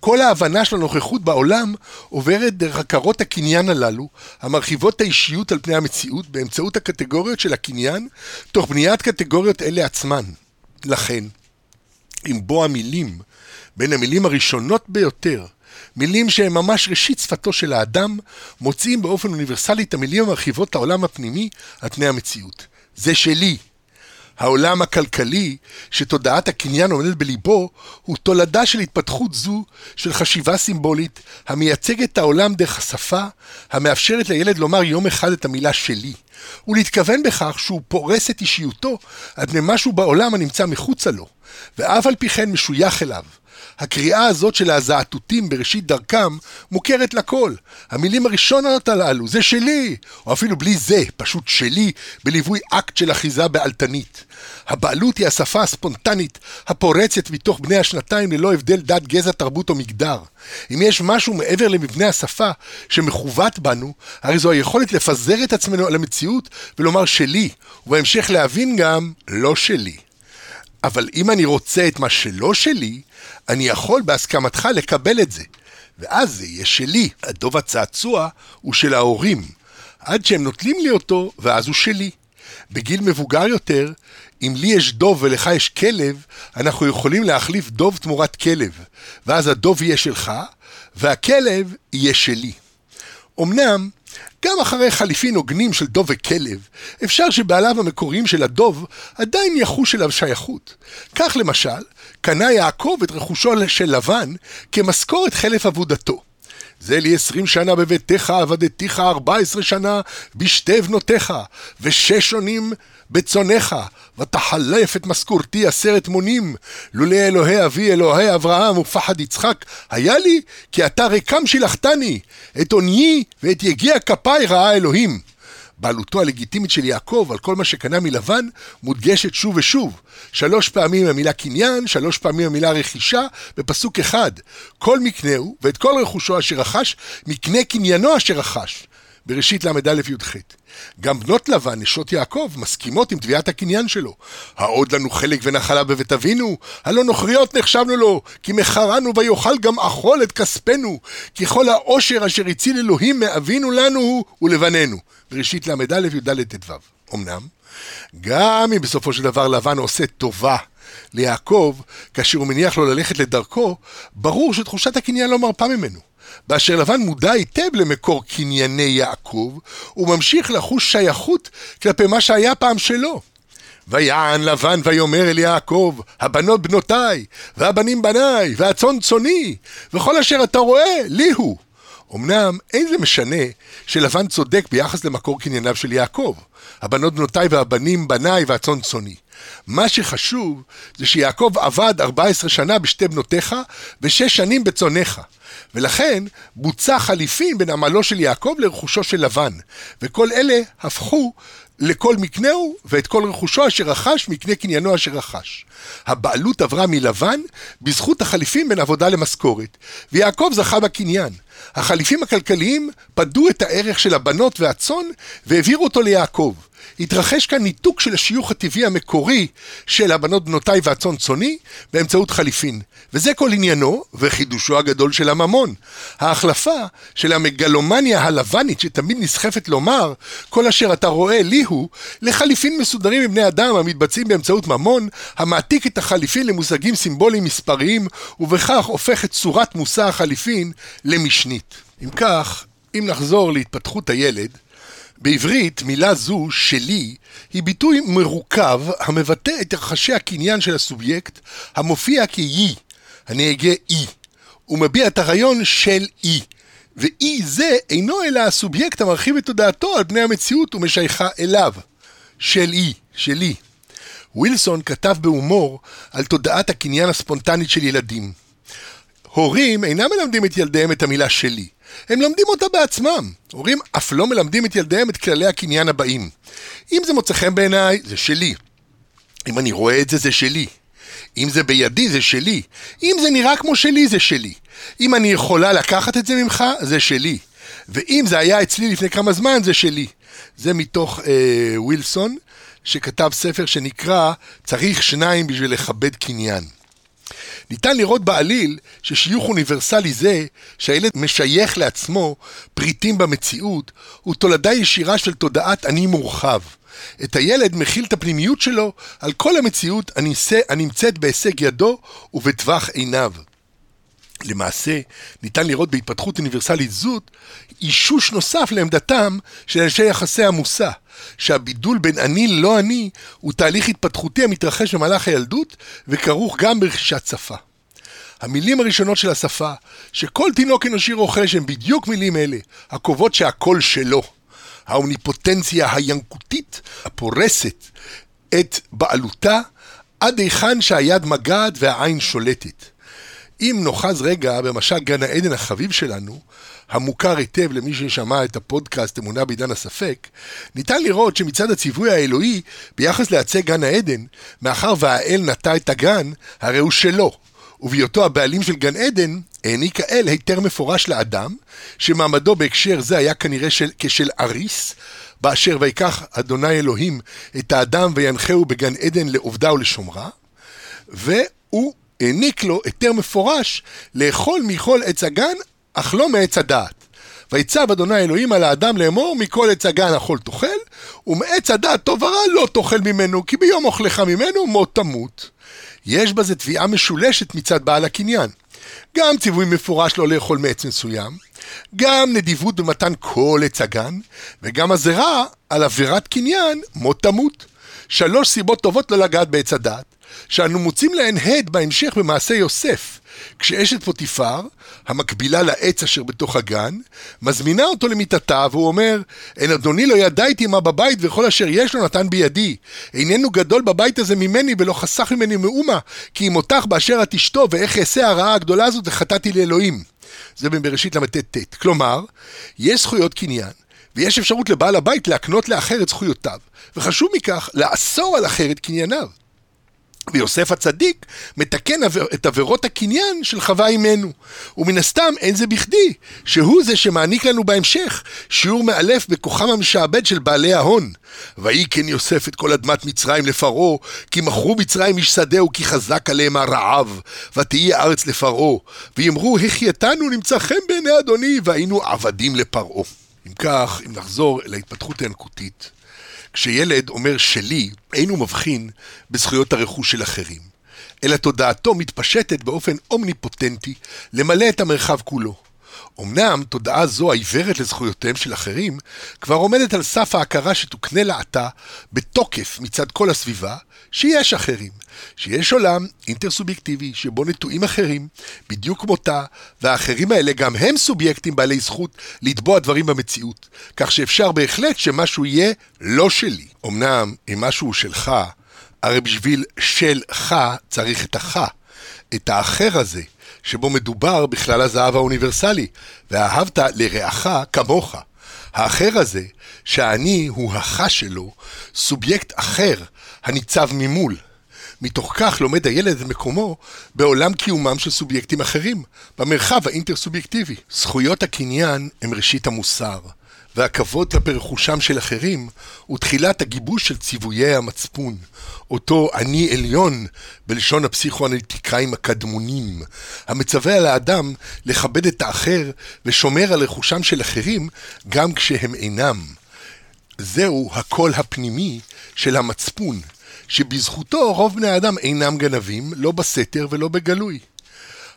כל ההבנה של הנוכחות בעולם עוברת דרך הכרות הקניין הללו, המרחיבות את האישיות על פני המציאות באמצעות הקטגוריות של הקניין, תוך בניית קטגוריות אלה עצמן. לכן, עם בוא המילים, בין המילים הראשונות ביותר, מילים שהן ממש ראשית שפתו של האדם, מוצאים באופן אוניברסלי את המילים המרחיבות את העולם הפנימי על פני המציאות. זה שלי, העולם הכלכלי, שתודעת הקניין עומדת בליבו, הוא תולדה של התפתחות זו של חשיבה סימבולית, המייצגת את העולם דרך השפה, המאפשרת לילד לומר יום אחד את המילה שלי, ולהתכוון בכך שהוא פורס את אישיותו על פני משהו בעולם הנמצא מחוצה לו, ואף על פי כן משוייך אליו. הקריאה הזאת של הזעתותים בראשית דרכם מוכרת לכל. המילים הראשונות הללו, זה שלי, או אפילו בלי זה, פשוט שלי, בליווי אקט של אחיזה בעלתנית. הבעלות היא השפה הספונטנית הפורצת מתוך בני השנתיים ללא הבדל דת, גזע, תרבות או מגדר. אם יש משהו מעבר למבנה השפה שמכוות בנו, הרי זו היכולת לפזר את עצמנו על המציאות ולומר שלי, ובהמשך להבין גם לא שלי. אבל אם אני רוצה את מה שלא שלי, אני יכול בהסכמתך לקבל את זה. ואז זה יהיה שלי. הדוב הצעצוע הוא של ההורים, עד שהם נוטלים לי אותו, ואז הוא שלי. בגיל מבוגר יותר, אם לי יש דוב ולך יש כלב, אנחנו יכולים להחליף דוב תמורת כלב, ואז הדוב יהיה שלך, והכלב יהיה שלי. אמנם, גם אחרי חליפין הוגנים של דוב וכלב, אפשר שבעליו המקוריים של הדוב עדיין יחוש אליו שייכות. כך למשל, קנה יעקב את רכושו של לבן כמשכורת חלף עבודתו. זה לי עשרים שנה בביתך, עבדתיך ארבע עשרה שנה בשתי בנותיך, ושש שונים בצונך, ותחלף את משכורתי עשרת מונים, לולא אלוהי אבי אלוהי אברהם ופחד יצחק, היה לי כי אתה ריקם שילחתני, את עוניי ואת יגיע כפיי ראה אלוהים. בעלותו הלגיטימית של יעקב על כל מה שקנה מלבן מודגשת שוב ושוב. שלוש פעמים המילה קניין, שלוש פעמים המילה רכישה, בפסוק אחד. כל מקנהו ואת כל רכושו אשר רכש, מקנה קניינו אשר רכש. בראשית ל"א י"ח. גם בנות לבן, נשות יעקב, מסכימות עם תביעת הקניין שלו. העוד לנו חלק ונחלה בבית אבינו? הלא נוכריות נחשבנו לו, כי מכרנו ויאכל גם אכול את כספנו, כי כל העושר אשר הציל אלוהים מאבינו לנו הוא ולבנינו. בראשית ל"א י"ד ט"ו. אמנם, גם אם בסופו של דבר לבן עושה טובה ליעקב, כאשר הוא מניח לו ללכת לדרכו, ברור שתחושת הקניין לא מרפה ממנו. באשר לבן מודע היטב למקור קנייני יעקב, הוא ממשיך לחוש שייכות כלפי מה שהיה פעם שלו. ויען לבן ויאמר אל יעקב, הבנות בנותיי, והבנים בניי, והצאן צאני, וכל אשר אתה רואה, לי הוא. אמנם אין זה משנה שלבן צודק ביחס למקור קנייניו של יעקב. הבנות בנותיי והבנים בניי והצאן צאני. מה שחשוב זה שיעקב עבד 14 שנה בשתי בנותיך ושש שנים בצונך. ולכן בוצע חליפין בין עמלו של יעקב לרכושו של לבן, וכל אלה הפכו לכל מקנהו ואת כל רכושו אשר רכש מקנה קניינו אשר רכש. הבעלות עברה מלבן בזכות החליפים בין עבודה למשכורת, ויעקב זכה בקניין. החליפים הכלכליים פדו את הערך של הבנות והצאן והעבירו אותו ליעקב. התרחש כאן ניתוק של השיוך הטבעי המקורי של הבנות בנותיי והצאן צאני באמצעות חליפין. וזה כל עניינו וחידושו הגדול של הממון. ההחלפה של המגלומניה הלבנית שתמיד נסחפת לומר כל אשר אתה רואה לי הוא לחליפין מסודרים מבני אדם המתבצעים באמצעות ממון המעתיק את החליפין למושגים סימבוליים מספריים ובכך הופך את צורת מושא החליפין למשנית. אם כך, אם נחזור להתפתחות הילד, בעברית מילה זו, שלי, היא ביטוי מרוכב המבטא את יחשי הקניין של הסובייקט המופיע כאי, הנהגה אי, ומביע את הרעיון של אי. ואי זה אינו אלא הסובייקט המרחיב את תודעתו על פני המציאות ומשייכה אליו. של אי, שלי. ווילסון כתב בהומור על תודעת הקניין הספונטנית של ילדים. הורים אינם מלמדים את ילדיהם את המילה שלי. הם לומדים אותה בעצמם. הורים אף לא מלמדים את ילדיהם את כללי הקניין הבאים. אם זה מוצא חן בעיניי, זה שלי. אם אני רואה את זה, זה שלי. אם זה בידי, זה שלי. אם זה נראה כמו שלי, זה שלי. אם אני יכולה לקחת את זה ממך, זה שלי. ואם זה היה אצלי לפני כמה זמן, זה שלי. זה מתוך אה, ווילסון, שכתב ספר שנקרא "צריך שניים בשביל לכבד קניין". ניתן לראות בעליל ששיוך אוניברסלי זה, שהילד משייך לעצמו פריטים במציאות, הוא תולדה ישירה של תודעת אני מורחב. את הילד מכיל את הפנימיות שלו על כל המציאות הנמצאת בהישג ידו ובטווח עיניו. למעשה, ניתן לראות בהתפתחות אוניברסלית זאת אישוש נוסף לעמדתם של אנשי יחסי המושא, שהבידול בין אני לא אני הוא תהליך התפתחותי המתרחש במהלך הילדות וכרוך גם ברכישת שפה. המילים הראשונות של השפה, שכל תינוק אנושי רוכש הן בדיוק מילים אלה, הקובעות שהכל שלו. האומניפוטנציה הינקותית הפורסת את בעלותה עד היכן שהיד מגעת והעין שולטת. אם נאחז רגע במשל גן העדן החביב שלנו, המוכר היטב למי ששמע את הפודקאסט אמונה בעידן הספק, ניתן לראות שמצד הציווי האלוהי ביחס לעצי גן העדן, מאחר והאל נטע את הגן, הרי הוא שלו, ובהיותו הבעלים של גן עדן, העניק האל היתר מפורש לאדם, שמעמדו בהקשר זה היה כנראה של, כשל אריס, באשר ויקח אדוני אלוהים את האדם וינחהו בגן עדן לעובדה ולשומרה, והוא העניק לו היתר מפורש לאכול מכל עץ הגן, אך לא מעץ הדעת. ויצב אדוני אלוהים על האדם לאמור, מכל עץ הגן אכול תאכל, ומעץ הדעת טוב ורע לא תאכל ממנו, כי ביום אוכלך ממנו מות תמות. יש בזה תביעה משולשת מצד בעל הקניין. גם ציווי מפורש לא לאכול מעץ מסוים, גם נדיבות במתן כל עץ הגן, וגם הזרע על עבירת קניין מות תמות. שלוש סיבות טובות לא לגעת בעץ הדת, שאנו מוצאים להן הד בהמשך במעשה יוסף, כשאשת פוטיפר, המקבילה לעץ אשר בתוך הגן, מזמינה אותו למיטתה, והוא אומר, אין אדוני לא ידע איתי מה בבית, וכל אשר יש לו נתן בידי. איננו גדול בבית הזה ממני, ולא חסך ממני מאומה, כי אם אותך באשר את אשתו, ואיך אעשה הרעה הגדולה הזאת, וחטאתי לאלוהים. זה בבראשית ל"ט. כלומר, יש זכויות קניין, ויש אפשרות לבעל הבית להקנות לאחר את זכויותיו, וחשוב מכך, לאסור על אחר את קנייניו. ויוסף הצדיק מתקן את עבירות הקניין של חווה אימנו. ומן הסתם אין זה בכדי, שהוא זה שמעניק לנו בהמשך שיעור מאלף בכוחם המשעבד של בעלי ההון. כן יוסף את כל אדמת מצרים לפרעה, כי מכרו מצרים איש שדהו, כי חזק עליהם הרעב, ותהי הארץ לפרעה. ויאמרו, החייתנו נמצא חן בעיני אדוני, והיינו עבדים לפרעה. אם כך, אם נחזור אל ההתפתחות הינקותית, כשילד אומר שלי, אין הוא מבחין בזכויות הרכוש של אחרים, אלא תודעתו מתפשטת באופן אומניפוטנטי למלא את המרחב כולו. אמנם תודעה זו העיוורת לזכויותיהם של אחרים, כבר עומדת על סף ההכרה שתוקנה לה עתה בתוקף מצד כל הסביבה, שיש אחרים, שיש עולם אינטרסובייקטיבי שבו נטועים אחרים, בדיוק כמותה, והאחרים האלה גם הם סובייקטים בעלי זכות לתבוע דברים במציאות, כך שאפשר בהחלט שמשהו יהיה לא שלי. אמנם אם משהו שלך, הרי בשביל שלך צריך את הך, את האחר הזה. שבו מדובר בכלל הזהב האוניברסלי, ואהבת לרעך כמוך. האחר הזה, שהאני הוא החש שלו, סובייקט אחר הניצב ממול. מתוך כך לומד הילד את מקומו בעולם קיומם של סובייקטים אחרים, במרחב האינטרסובייקטיבי. זכויות הקניין הם ראשית המוסר, והכבוד כלפי רכושם של אחרים הוא תחילת הגיבוש של ציוויי המצפון, אותו אני עליון בלשון הפסיכואנליטיקאים הקדמונים, המצווה על האדם לכבד את האחר ושומר על רכושם של אחרים גם כשהם אינם. זהו הקול הפנימי של המצפון, שבזכותו רוב בני האדם אינם גנבים, לא בסתר ולא בגלוי.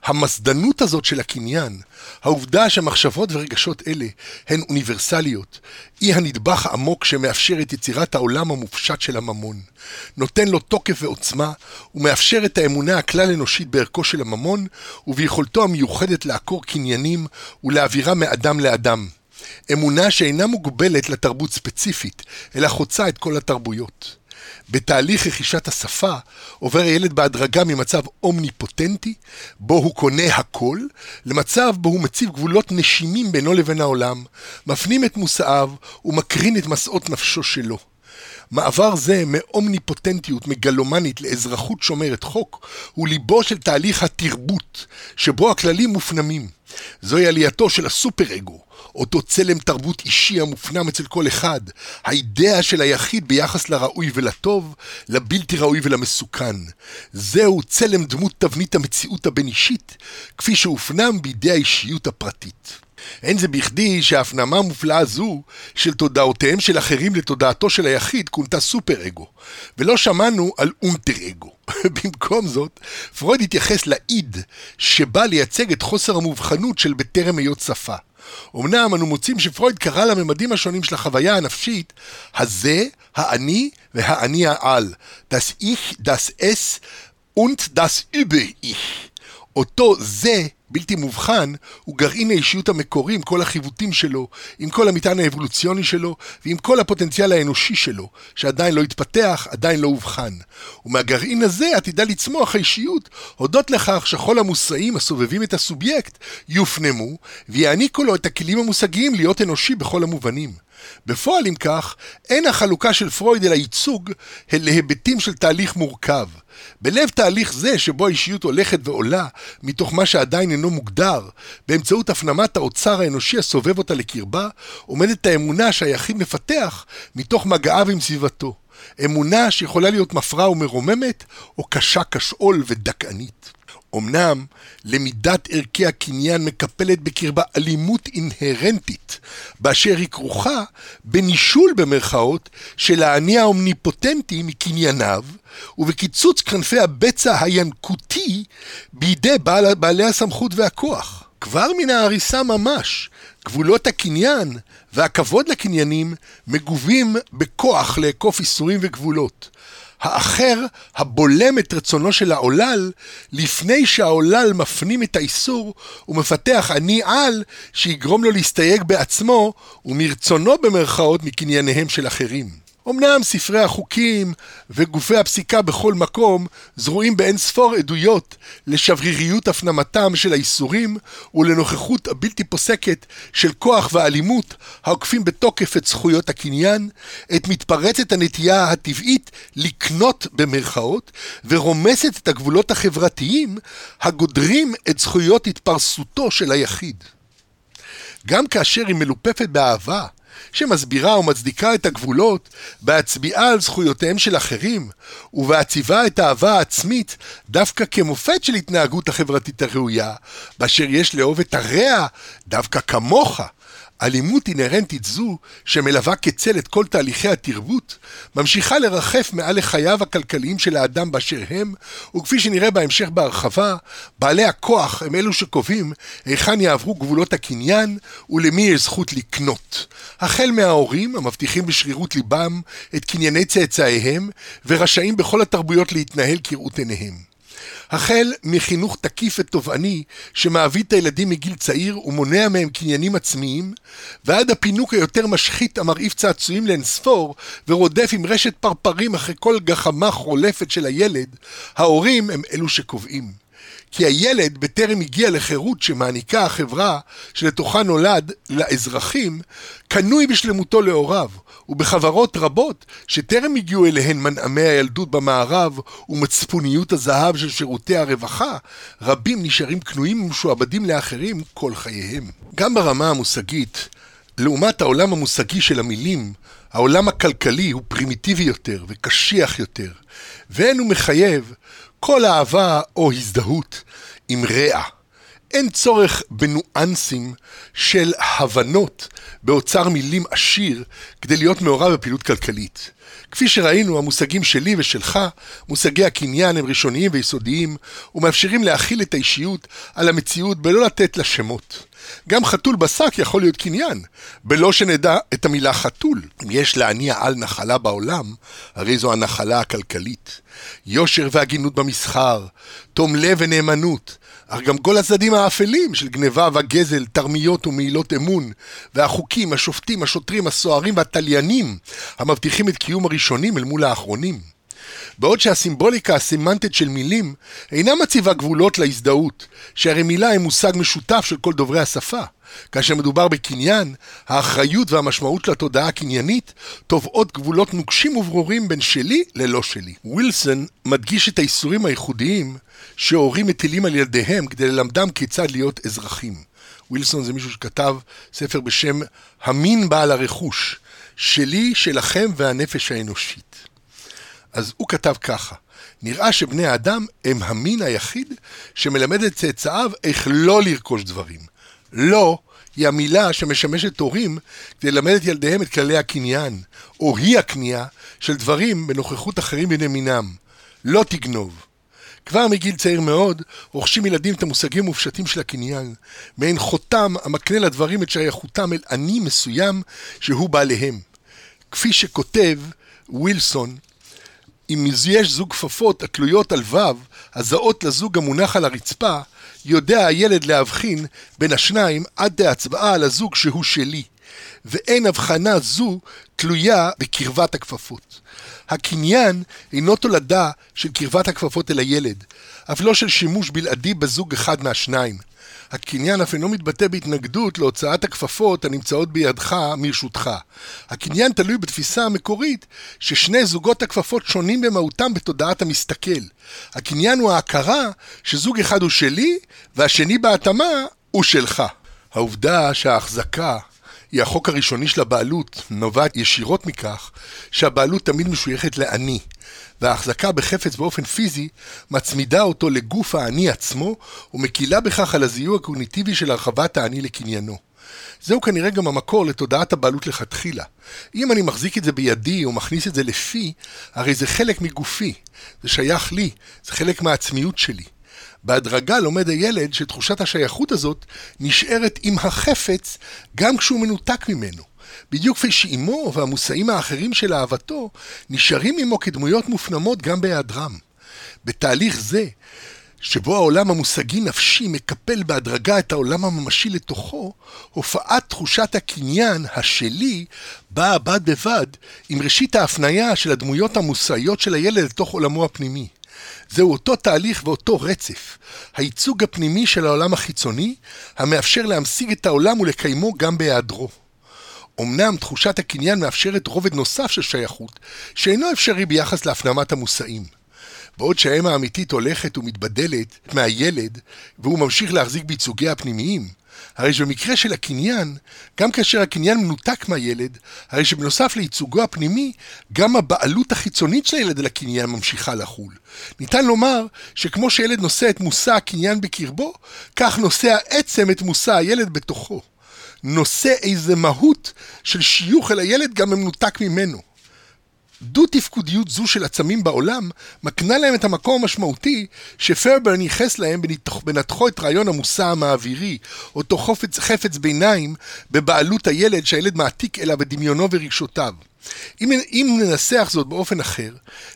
המסדנות הזאת של הקניין, העובדה שמחשבות ורגשות אלה הן אוניברסליות, היא הנדבך העמוק שמאפשר את יצירת העולם המופשט של הממון, נותן לו תוקף ועוצמה, ומאפשר את האמונה הכלל אנושית בערכו של הממון, וביכולתו המיוחדת לעקור קניינים ולהעבירם מאדם לאדם. אמונה שאינה מוגבלת לתרבות ספציפית, אלא חוצה את כל התרבויות. בתהליך רכישת השפה עובר הילד בהדרגה ממצב אומניפוטנטי, בו הוא קונה הכל, למצב בו הוא מציב גבולות נשימים בינו לבין העולם, מפנים את מושאיו ומקרין את משאות נפשו שלו. מעבר זה מאומניפוטנטיות מגלומנית לאזרחות שומרת חוק, הוא ליבו של תהליך התרבות, שבו הכללים מופנמים. זוהי עלייתו של הסופר-אגו, אותו צלם תרבות אישי המופנם אצל כל אחד, האידאה של היחיד ביחס לראוי ולטוב, לבלתי ראוי ולמסוכן. זהו צלם דמות תבנית המציאות הבין-אישית, כפי שהופנם בידי האישיות הפרטית. אין זה בכדי שההפנמה המופלאה זו של תודעותיהם של אחרים לתודעתו של היחיד כונתה סופר אגו, ולא שמענו על אונטר אגו. במקום זאת, פרויד התייחס לאיד שבא לייצג את חוסר המובחנות של בטרם היות שפה. אמנם אנו מוצאים שפרויד קרא לממדים השונים של החוויה הנפשית, הזה, האני והאני העל, das Ich, das Es und das Über-Ich. אותו זה בלתי מובחן, הוא גרעין האישיות המקורי עם כל החיווטים שלו, עם כל המטען האבולוציוני שלו, ועם כל הפוטנציאל האנושי שלו, שעדיין לא התפתח, עדיין לא אובחן. ומהגרעין הזה עתידה לצמוח האישיות, הודות לכך שכל המושאים הסובבים את הסובייקט יופנמו, ויעניקו לו את הכלים המושגיים להיות אנושי בכל המובנים. בפועל, אם כך, אין החלוקה של פרויד אל הייצוג להיבטים של תהליך מורכב. בלב תהליך זה, שבו האישיות הולכת ועולה, מתוך מה שעדיין אינו מוגדר, באמצעות הפנמת האוצר האנושי הסובב אותה לקרבה, עומדת האמונה שהיחיד מפתח מתוך מגעיו עם סביבתו. אמונה שיכולה להיות מפרה ומרוממת, או קשה כשאול ודכאנית. אמנם למידת ערכי הקניין מקפלת בקרבה אלימות אינהרנטית, באשר היא כרוכה בנישול במרכאות של האני האומניפוטנטי מקנייניו, ובקיצוץ כנפי הבצע הינקותי בידי בעל, בעלי הסמכות והכוח. כבר מן ההריסה ממש, גבולות הקניין והכבוד לקניינים מגובים בכוח לאכוף איסורים וגבולות. האחר הבולם את רצונו של העולל, לפני שהעולל מפנים את האיסור ומפתח אני על שיגרום לו להסתייג בעצמו ומרצונו במרכאות מקנייניהם של אחרים. אמנם ספרי החוקים וגופי הפסיקה בכל מקום זרועים באין ספור עדויות לשבריריות הפנמתם של האיסורים ולנוכחות הבלתי פוסקת של כוח ואלימות העוקפים בתוקף את זכויות הקניין, את מתפרצת הנטייה הטבעית לקנות במרכאות ורומסת את הגבולות החברתיים הגודרים את זכויות התפרסותו של היחיד. גם כאשר היא מלופפת באהבה שמסבירה ומצדיקה את הגבולות בהצביעה על זכויותיהם של אחרים, ובהציבה את האהבה העצמית דווקא כמופת של התנהגות החברתית הראויה, באשר יש לאהוב את הרע דווקא כמוך, אלימות אינהרנטית זו, שמלווה כצל את כל תהליכי התרבות, ממשיכה לרחף מעל לחייו הכלכליים של האדם באשר הם, וכפי שנראה בהמשך בהרחבה, בעלי הכוח הם אלו שקובעים היכן יעברו גבולות הקניין ולמי יש זכות לקנות. החל מההורים, המבטיחים בשרירות ליבם את קנייני צאצאיהם, ורשאים בכל התרבויות להתנהל כראות עיניהם. החל מחינוך תקיף ותובעני שמעביד את הילדים מגיל צעיר ומונע מהם קניינים עצמיים, ועד הפינוק היותר משחית המרעיף צעצועים לאינספור ורודף עם רשת פרפרים אחרי כל גחמה חולפת של הילד, ההורים הם אלו שקובעים. כי הילד בטרם הגיע לחירות שמעניקה החברה שלתוכה נולד לאזרחים, קנוי בשלמותו להוריו, ובחברות רבות שטרם הגיעו אליהן מנעמי הילדות במערב ומצפוניות הזהב של שירותי הרווחה, רבים נשארים קנויים ומשועבדים לאחרים כל חייהם. גם ברמה המושגית, לעומת העולם המושגי של המילים, העולם הכלכלי הוא פרימיטיבי יותר וקשיח יותר, ואין הוא מחייב כל אהבה או הזדהות עם רע. אין צורך בניואנסים של הבנות באוצר מילים עשיר כדי להיות מעורב בפעילות כלכלית. כפי שראינו, המושגים שלי ושלך, מושגי הקניין הם ראשוניים ויסודיים, ומאפשרים להכיל את האישיות על המציאות בלא לתת לה שמות. גם חתול בשק יכול להיות קניין, בלא שנדע את המילה חתול. אם יש להניע על נחלה בעולם, הרי זו הנחלה הכלכלית. יושר והגינות במסחר, תום לב ונאמנות, אך גם כל הצדדים האפלים של גניבה וגזל, תרמיות ומעילות אמון, והחוקים, השופטים, השוטרים, הסוהרים והתליינים, המבטיחים את קיום הראשונים אל מול האחרונים. בעוד שהסימבוליקה הסימנטית של מילים אינה מציבה גבולות להזדהות, שהרי מילה היא מושג משותף של כל דוברי השפה. כאשר מדובר בקניין, האחריות והמשמעות של התודעה הקניינית תובעות גבולות נוקשים וברורים בין שלי ללא שלי. ווילסון מדגיש את האיסורים הייחודיים שהורים מטילים על ילדיהם כדי ללמדם כיצד להיות אזרחים. ווילסון זה מישהו שכתב ספר בשם המין בעל הרכוש, שלי, שלכם והנפש האנושית. אז הוא כתב ככה, נראה שבני האדם הם המין היחיד שמלמד את צאצאיו איך לא לרכוש דברים. לא היא המילה שמשמשת הורים כדי ללמד את ילדיהם את כללי הקניין, או היא הקנייה של דברים בנוכחות אחרים בני מינם. לא תגנוב. כבר מגיל צעיר מאוד רוכשים ילדים את המושגים המופשטים של הקניין, מעין חותם המקנה לדברים את שייכותם אל אני מסוים שהוא בעליהם. כפי שכותב ווילסון, אם יש זוג כפפות התלויות על ו', הזעות לזוג המונח על הרצפה, יודע הילד להבחין בין השניים עד להצבעה על הזוג שהוא שלי, ואין הבחנה זו תלויה בקרבת הכפפות. הקניין אינו תולדה של קרבת הכפפות אל הילד, אף לא של שימוש בלעדי בזוג אחד מהשניים. הקניין אף אינו מתבטא בהתנגדות להוצאת הכפפות הנמצאות בידך מרשותך. הקניין תלוי בתפיסה המקורית ששני זוגות הכפפות שונים במהותם בתודעת המסתכל. הקניין הוא ההכרה שזוג אחד הוא שלי והשני בהתאמה הוא שלך. העובדה שההחזקה היא החוק הראשוני של הבעלות, נובעת ישירות מכך שהבעלות תמיד משויכת לאני, וההחזקה בחפץ באופן פיזי מצמידה אותו לגוף האני עצמו ומקילה בכך על הזיהוי הקוגניטיבי של הרחבת האני לקניינו. זהו כנראה גם המקור לתודעת הבעלות לכתחילה. אם אני מחזיק את זה בידי או מכניס את זה לפי, הרי זה חלק מגופי, זה שייך לי, זה חלק מהעצמיות שלי. בהדרגה לומד הילד שתחושת השייכות הזאת נשארת עם החפץ גם כשהוא מנותק ממנו. בדיוק כפי שאימו והמושאים האחרים של אהבתו נשארים עמו כדמויות מופנמות גם בהיעדרם. בתהליך זה, שבו העולם המושגי-נפשי מקפל בהדרגה את העולם הממשי לתוכו, הופעת תחושת הקניין, השלי, באה בד בבד עם ראשית ההפניה של הדמויות המושאיות של הילד לתוך עולמו הפנימי. זהו אותו תהליך ואותו רצף, הייצוג הפנימי של העולם החיצוני, המאפשר להמשיג את העולם ולקיימו גם בהיעדרו. אמנם תחושת הקניין מאפשרת רובד נוסף של שייכות, שאינו אפשרי ביחס להפנמת המושאים. בעוד שהאם האמיתית הולכת ומתבדלת מהילד, והוא ממשיך להחזיק בייצוגי הפנימיים, הרי שבמקרה של הקניין, גם כאשר הקניין מנותק מהילד, הרי שבנוסף לייצוגו הפנימי, גם הבעלות החיצונית של הילד על הקניין ממשיכה לחול. ניתן לומר שכמו שילד נושא את מושא הקניין בקרבו, כך נושא העצם את מושא הילד בתוכו. נושא איזה מהות של שיוך אל הילד גם מנותק ממנו. דו-תפקודיות זו של עצמים בעולם מקנה להם את המקום המשמעותי שפרבר ייחס להם בנתחו את רעיון המושא המעבירי, אותו חפץ, חפץ ביניים בבעלות הילד שהילד מעתיק אליו את דמיונו ורגשותיו. אם, אם ננסח זאת באופן אחר,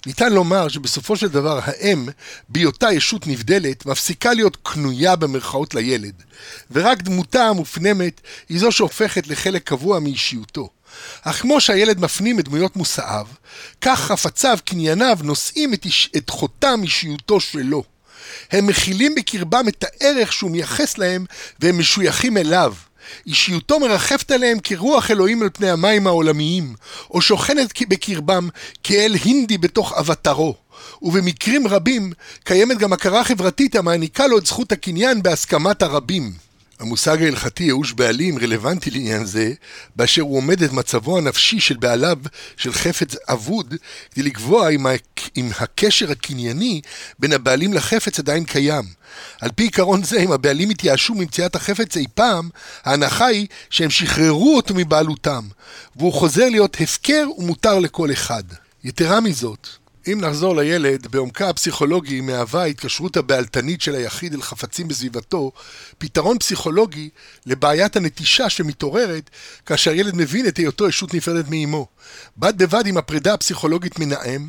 ניתן לומר שבסופו של דבר האם, בהיותה ישות נבדלת, מפסיקה להיות קנויה במרכאות לילד, ורק דמותה המופנמת היא זו שהופכת לחלק קבוע מאישיותו. אך כמו שהילד מפנים את דמויות מושאיו, כך חפציו, קנייניו, נושאים את, איש, את חותם אישיותו שלו. הם מכילים בקרבם את הערך שהוא מייחס להם, והם משויכים אליו. אישיותו מרחפת עליהם כרוח אלוהים על פני המים העולמיים, או שוכנת בקרבם כאל הינדי בתוך אבטרו. ובמקרים רבים קיימת גם הכרה חברתית המעניקה לו את זכות הקניין בהסכמת הרבים. המושג ההלכתי ייאוש בעלים רלוונטי לעניין זה, באשר הוא עומד את מצבו הנפשי של בעליו של חפץ אבוד, כדי לקבוע אם, אם הקשר הקנייני בין הבעלים לחפץ עדיין קיים. על פי עיקרון זה, אם הבעלים התייאשו ממציאת החפץ אי פעם, ההנחה היא שהם שחררו אותו מבעלותם, והוא חוזר להיות הפקר ומותר לכל אחד. יתרה מזאת, אם נחזור לילד, בעומקה הפסיכולוגי מהווה ההתקשרות הבעלתנית של היחיד אל חפצים בסביבתו פתרון פסיכולוגי לבעיית הנטישה שמתעוררת כאשר ילד מבין את היותו ישות נפרדת מאימו. בד בבד עם הפרידה הפסיכולוגית מן האם,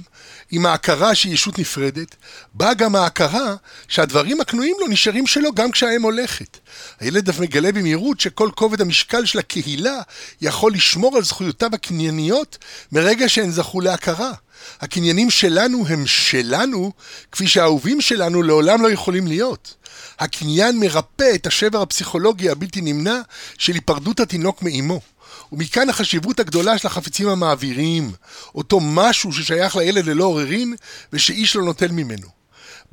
עם ההכרה שהיא ישות נפרדת, באה גם ההכרה שהדברים הקנויים לו נשארים שלו גם כשהאם הולכת. הילד אף מגלה במהירות שכל כובד המשקל של הקהילה יכול לשמור על זכויותיו הקנייניות מרגע שהן זכו להכרה. הקניינים שלנו הם שלנו, כפי שהאהובים שלנו לעולם לא יכולים להיות. הקניין מרפא את השבר הפסיכולוגי הבלתי נמנע של היפרדות התינוק מאימו. ומכאן החשיבות הגדולה של החפצים המעביריים, אותו משהו ששייך לילד ללא עוררין ושאיש לא נוטל ממנו.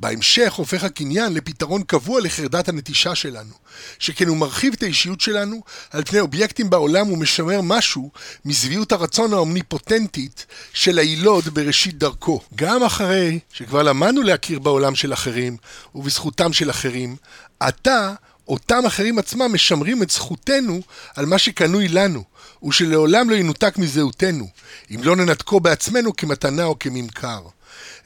בהמשך הופך הקניין לפתרון קבוע לחרדת הנטישה שלנו, שכן הוא מרחיב את האישיות שלנו על פני אובייקטים בעולם ומשמר משהו משביעות הרצון האומניפוטנטית של הילוד בראשית דרכו. גם אחרי שכבר למדנו להכיר בעולם של אחרים ובזכותם של אחרים, עתה אותם אחרים עצמם משמרים את זכותנו על מה שקנוי לנו, ושלעולם לא ינותק מזהותנו, אם לא ננתקו בעצמנו כמתנה או כממכר.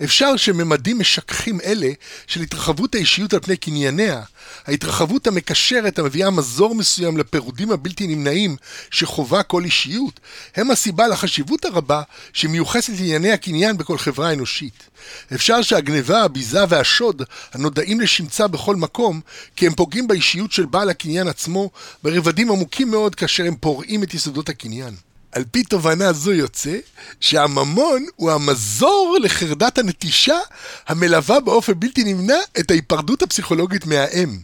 אפשר שממדים משככים אלה של התרחבות האישיות על פני קנייניה, ההתרחבות המקשרת המביאה מזור מסוים לפירודים הבלתי נמנעים שחווה כל אישיות, הם הסיבה לחשיבות הרבה שמיוחסת לענייני הקניין בכל חברה אנושית. אפשר שהגניבה, הביזה והשוד הנודעים לשמצה בכל מקום, כי הם פוגעים באישיות של בעל הקניין עצמו ברבדים עמוקים מאוד כאשר הם פורעים את יסודות הקניין. על פי תובנה זו יוצא שהממון הוא המזור לחרדת הנטישה המלווה באופן בלתי נמנע את ההיפרדות הפסיכולוגית מהאם,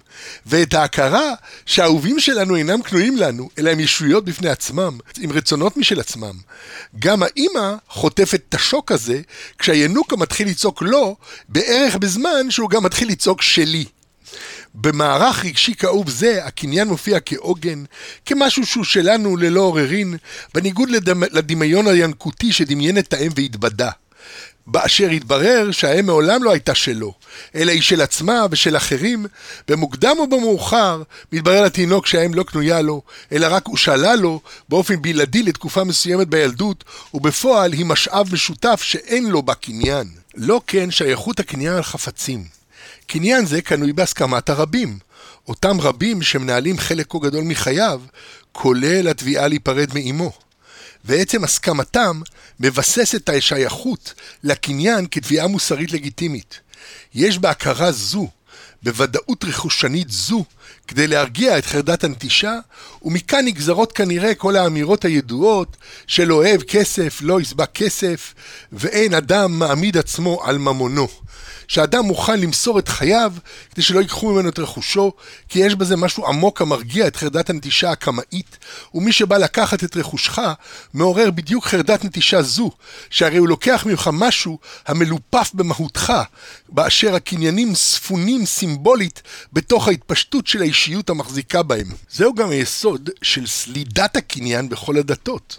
ואת ההכרה שהאהובים שלנו אינם קנויים לנו, אלא הם ישויות בפני עצמם, עם רצונות משל עצמם. גם האימא חוטפת את השוק הזה כשהינוק מתחיל לצעוק לא, בערך בזמן שהוא גם מתחיל לצעוק שלי. במערך רגשי כאוב זה, הקניין מופיע כעוגן, כמשהו שהוא שלנו ללא עוררין, בניגוד לדמ... לדמיון הינקותי שדמיין את האם והתבדה. באשר התברר שהאם מעולם לא הייתה שלו, אלא היא של עצמה ושל אחרים, במוקדם או במאוחר מתברר לתינוק שהאם לא קנויה לו, אלא רק הושאלה לו באופן בלעדי לתקופה מסוימת בילדות, ובפועל היא משאב משותף שאין לו בה קניין. לא כן שייכות הקניין על חפצים. קניין זה קנוי בהסכמת הרבים. אותם רבים שמנהלים חלק כה גדול מחייו, כולל התביעה להיפרד מאימו. ועצם הסכמתם מבסס את השייכות לקניין כתביעה מוסרית לגיטימית. יש בהכרה זו, בוודאות רכושנית זו, כדי להרגיע את חרדת הנטישה, ומכאן נגזרות כנראה כל האמירות הידועות של אוהב כסף, לא יסבע כסף, ואין אדם מעמיד עצמו על ממונו. שאדם מוכן למסור את חייו כדי שלא ייקחו ממנו את רכושו, כי יש בזה משהו עמוק המרגיע את חרדת הנטישה הקמאית, ומי שבא לקחת את רכושך, מעורר בדיוק חרדת נטישה זו, שהרי הוא לוקח ממך משהו המלופף במהותך, באשר הקניינים ספונים סימבולית בתוך ההתפשטות של האישיות המחזיקה בהם. זהו גם היסוד של סלידת הקניין בכל הדתות.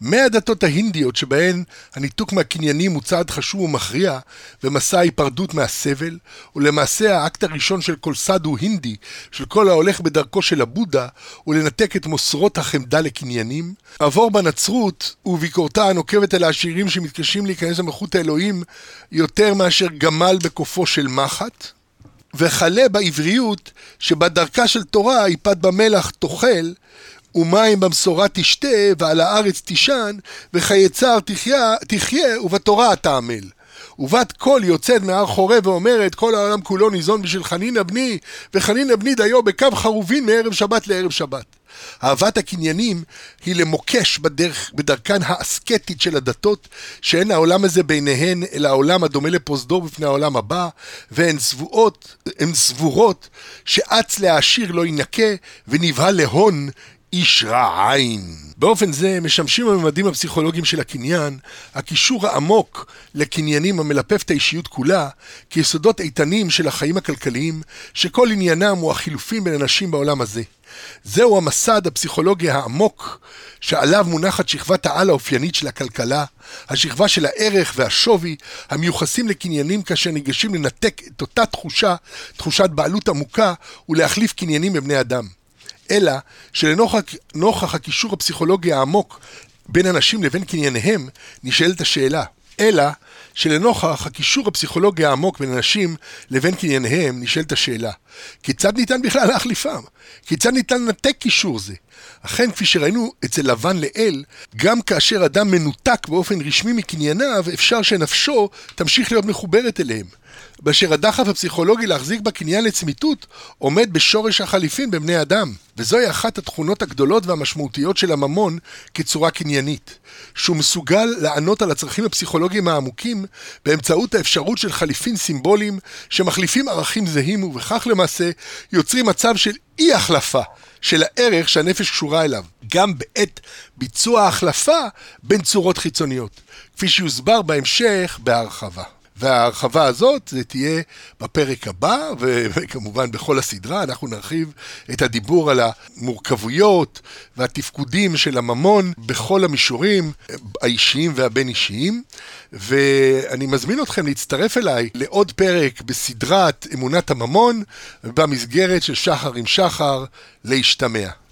מהדתות ההינדיות שבהן הניתוק מהקניינים הוא צעד חשוב ומכריע ומסע ההיפרדות מהסבל, ולמעשה האקט הראשון של כל סאדו הינדי, של כל ההולך בדרכו של הבודה, הוא לנתק את מוסרות החמדה לקניינים. עבור בנצרות וביקורתה הנוקבת על העשירים שמתקשים להיכנס למלכות האלוהים יותר מאשר גמל בקופו של מחט. וכלה בעבריות שבדרכה של תורה יפת במלח תאכל ומים במשורה תשתה, ועל הארץ תישן, וחיי צער תחיה, תחיה, ובתורה תעמל. ובת קול יוצאת מהר חורב ואומרת, כל העולם כולו ניזון בשביל חנינא בני, וחנינא בני דיו בקו חרובין מערב שבת לערב שבת. אהבת הקניינים היא למוקש בדרך, בדרכן האסקטית של הדתות, שאין העולם הזה ביניהן, אלא העולם הדומה לפרוזדור בפני העולם הבא, והן סבורות, הן סבורות שאץ להעשיר לא ינקה, ונבהל להון איש רע עין. באופן זה משמשים הממדים הפסיכולוגיים של הקניין, הקישור העמוק לקניינים המלפף את האישיות כולה, כיסודות איתנים של החיים הכלכליים, שכל עניינם הוא החילופים בין אנשים בעולם הזה. זהו המסד הפסיכולוגי העמוק שעליו מונחת שכבת העל האופיינית של הכלכלה, השכבה של הערך והשווי המיוחסים לקניינים כאשר ניגשים לנתק את אותה תחושה, תחושת בעלות עמוקה, ולהחליף קניינים בבני אדם. אלא שלנוכח הקישור הפסיכולוגי העמוק בין אנשים לבין קנייניהם, נשאלת השאלה. אלא שלנוכח הקישור הפסיכולוגי העמוק בין אנשים לבין קנייניהם, נשאלת השאלה, כיצד ניתן בכלל להחליפם? כיצד ניתן לנתק קישור זה? אכן, כפי שראינו אצל לבן לאל, גם כאשר אדם מנותק באופן רשמי מקנייניו, אפשר שנפשו תמשיך להיות מחוברת אליהם. באשר הדחף הפסיכולוגי להחזיק בקניין לצמיתות עומד בשורש החליפין בבני אדם. וזוהי אחת התכונות הגדולות והמשמעותיות של הממון כצורה קניינית. שהוא מסוגל לענות על הצרכים הפסיכולוגיים העמוקים באמצעות האפשרות של חליפין סימבוליים שמחליפים ערכים זהים ובכך למעשה יוצרים מצב של אי החלפה של הערך שהנפש קשורה אליו, גם בעת ביצוע ההחלפה בין צורות חיצוניות, כפי שיוסבר בהמשך בהרחבה. וההרחבה הזאת זה תהיה בפרק הבא, וכמובן בכל הסדרה אנחנו נרחיב את הדיבור על המורכבויות והתפקודים של הממון בכל המישורים האישיים והבין-אישיים. ואני מזמין אתכם להצטרף אליי לעוד פרק בסדרת אמונת הממון, במסגרת של שחר עם שחר, להשתמע.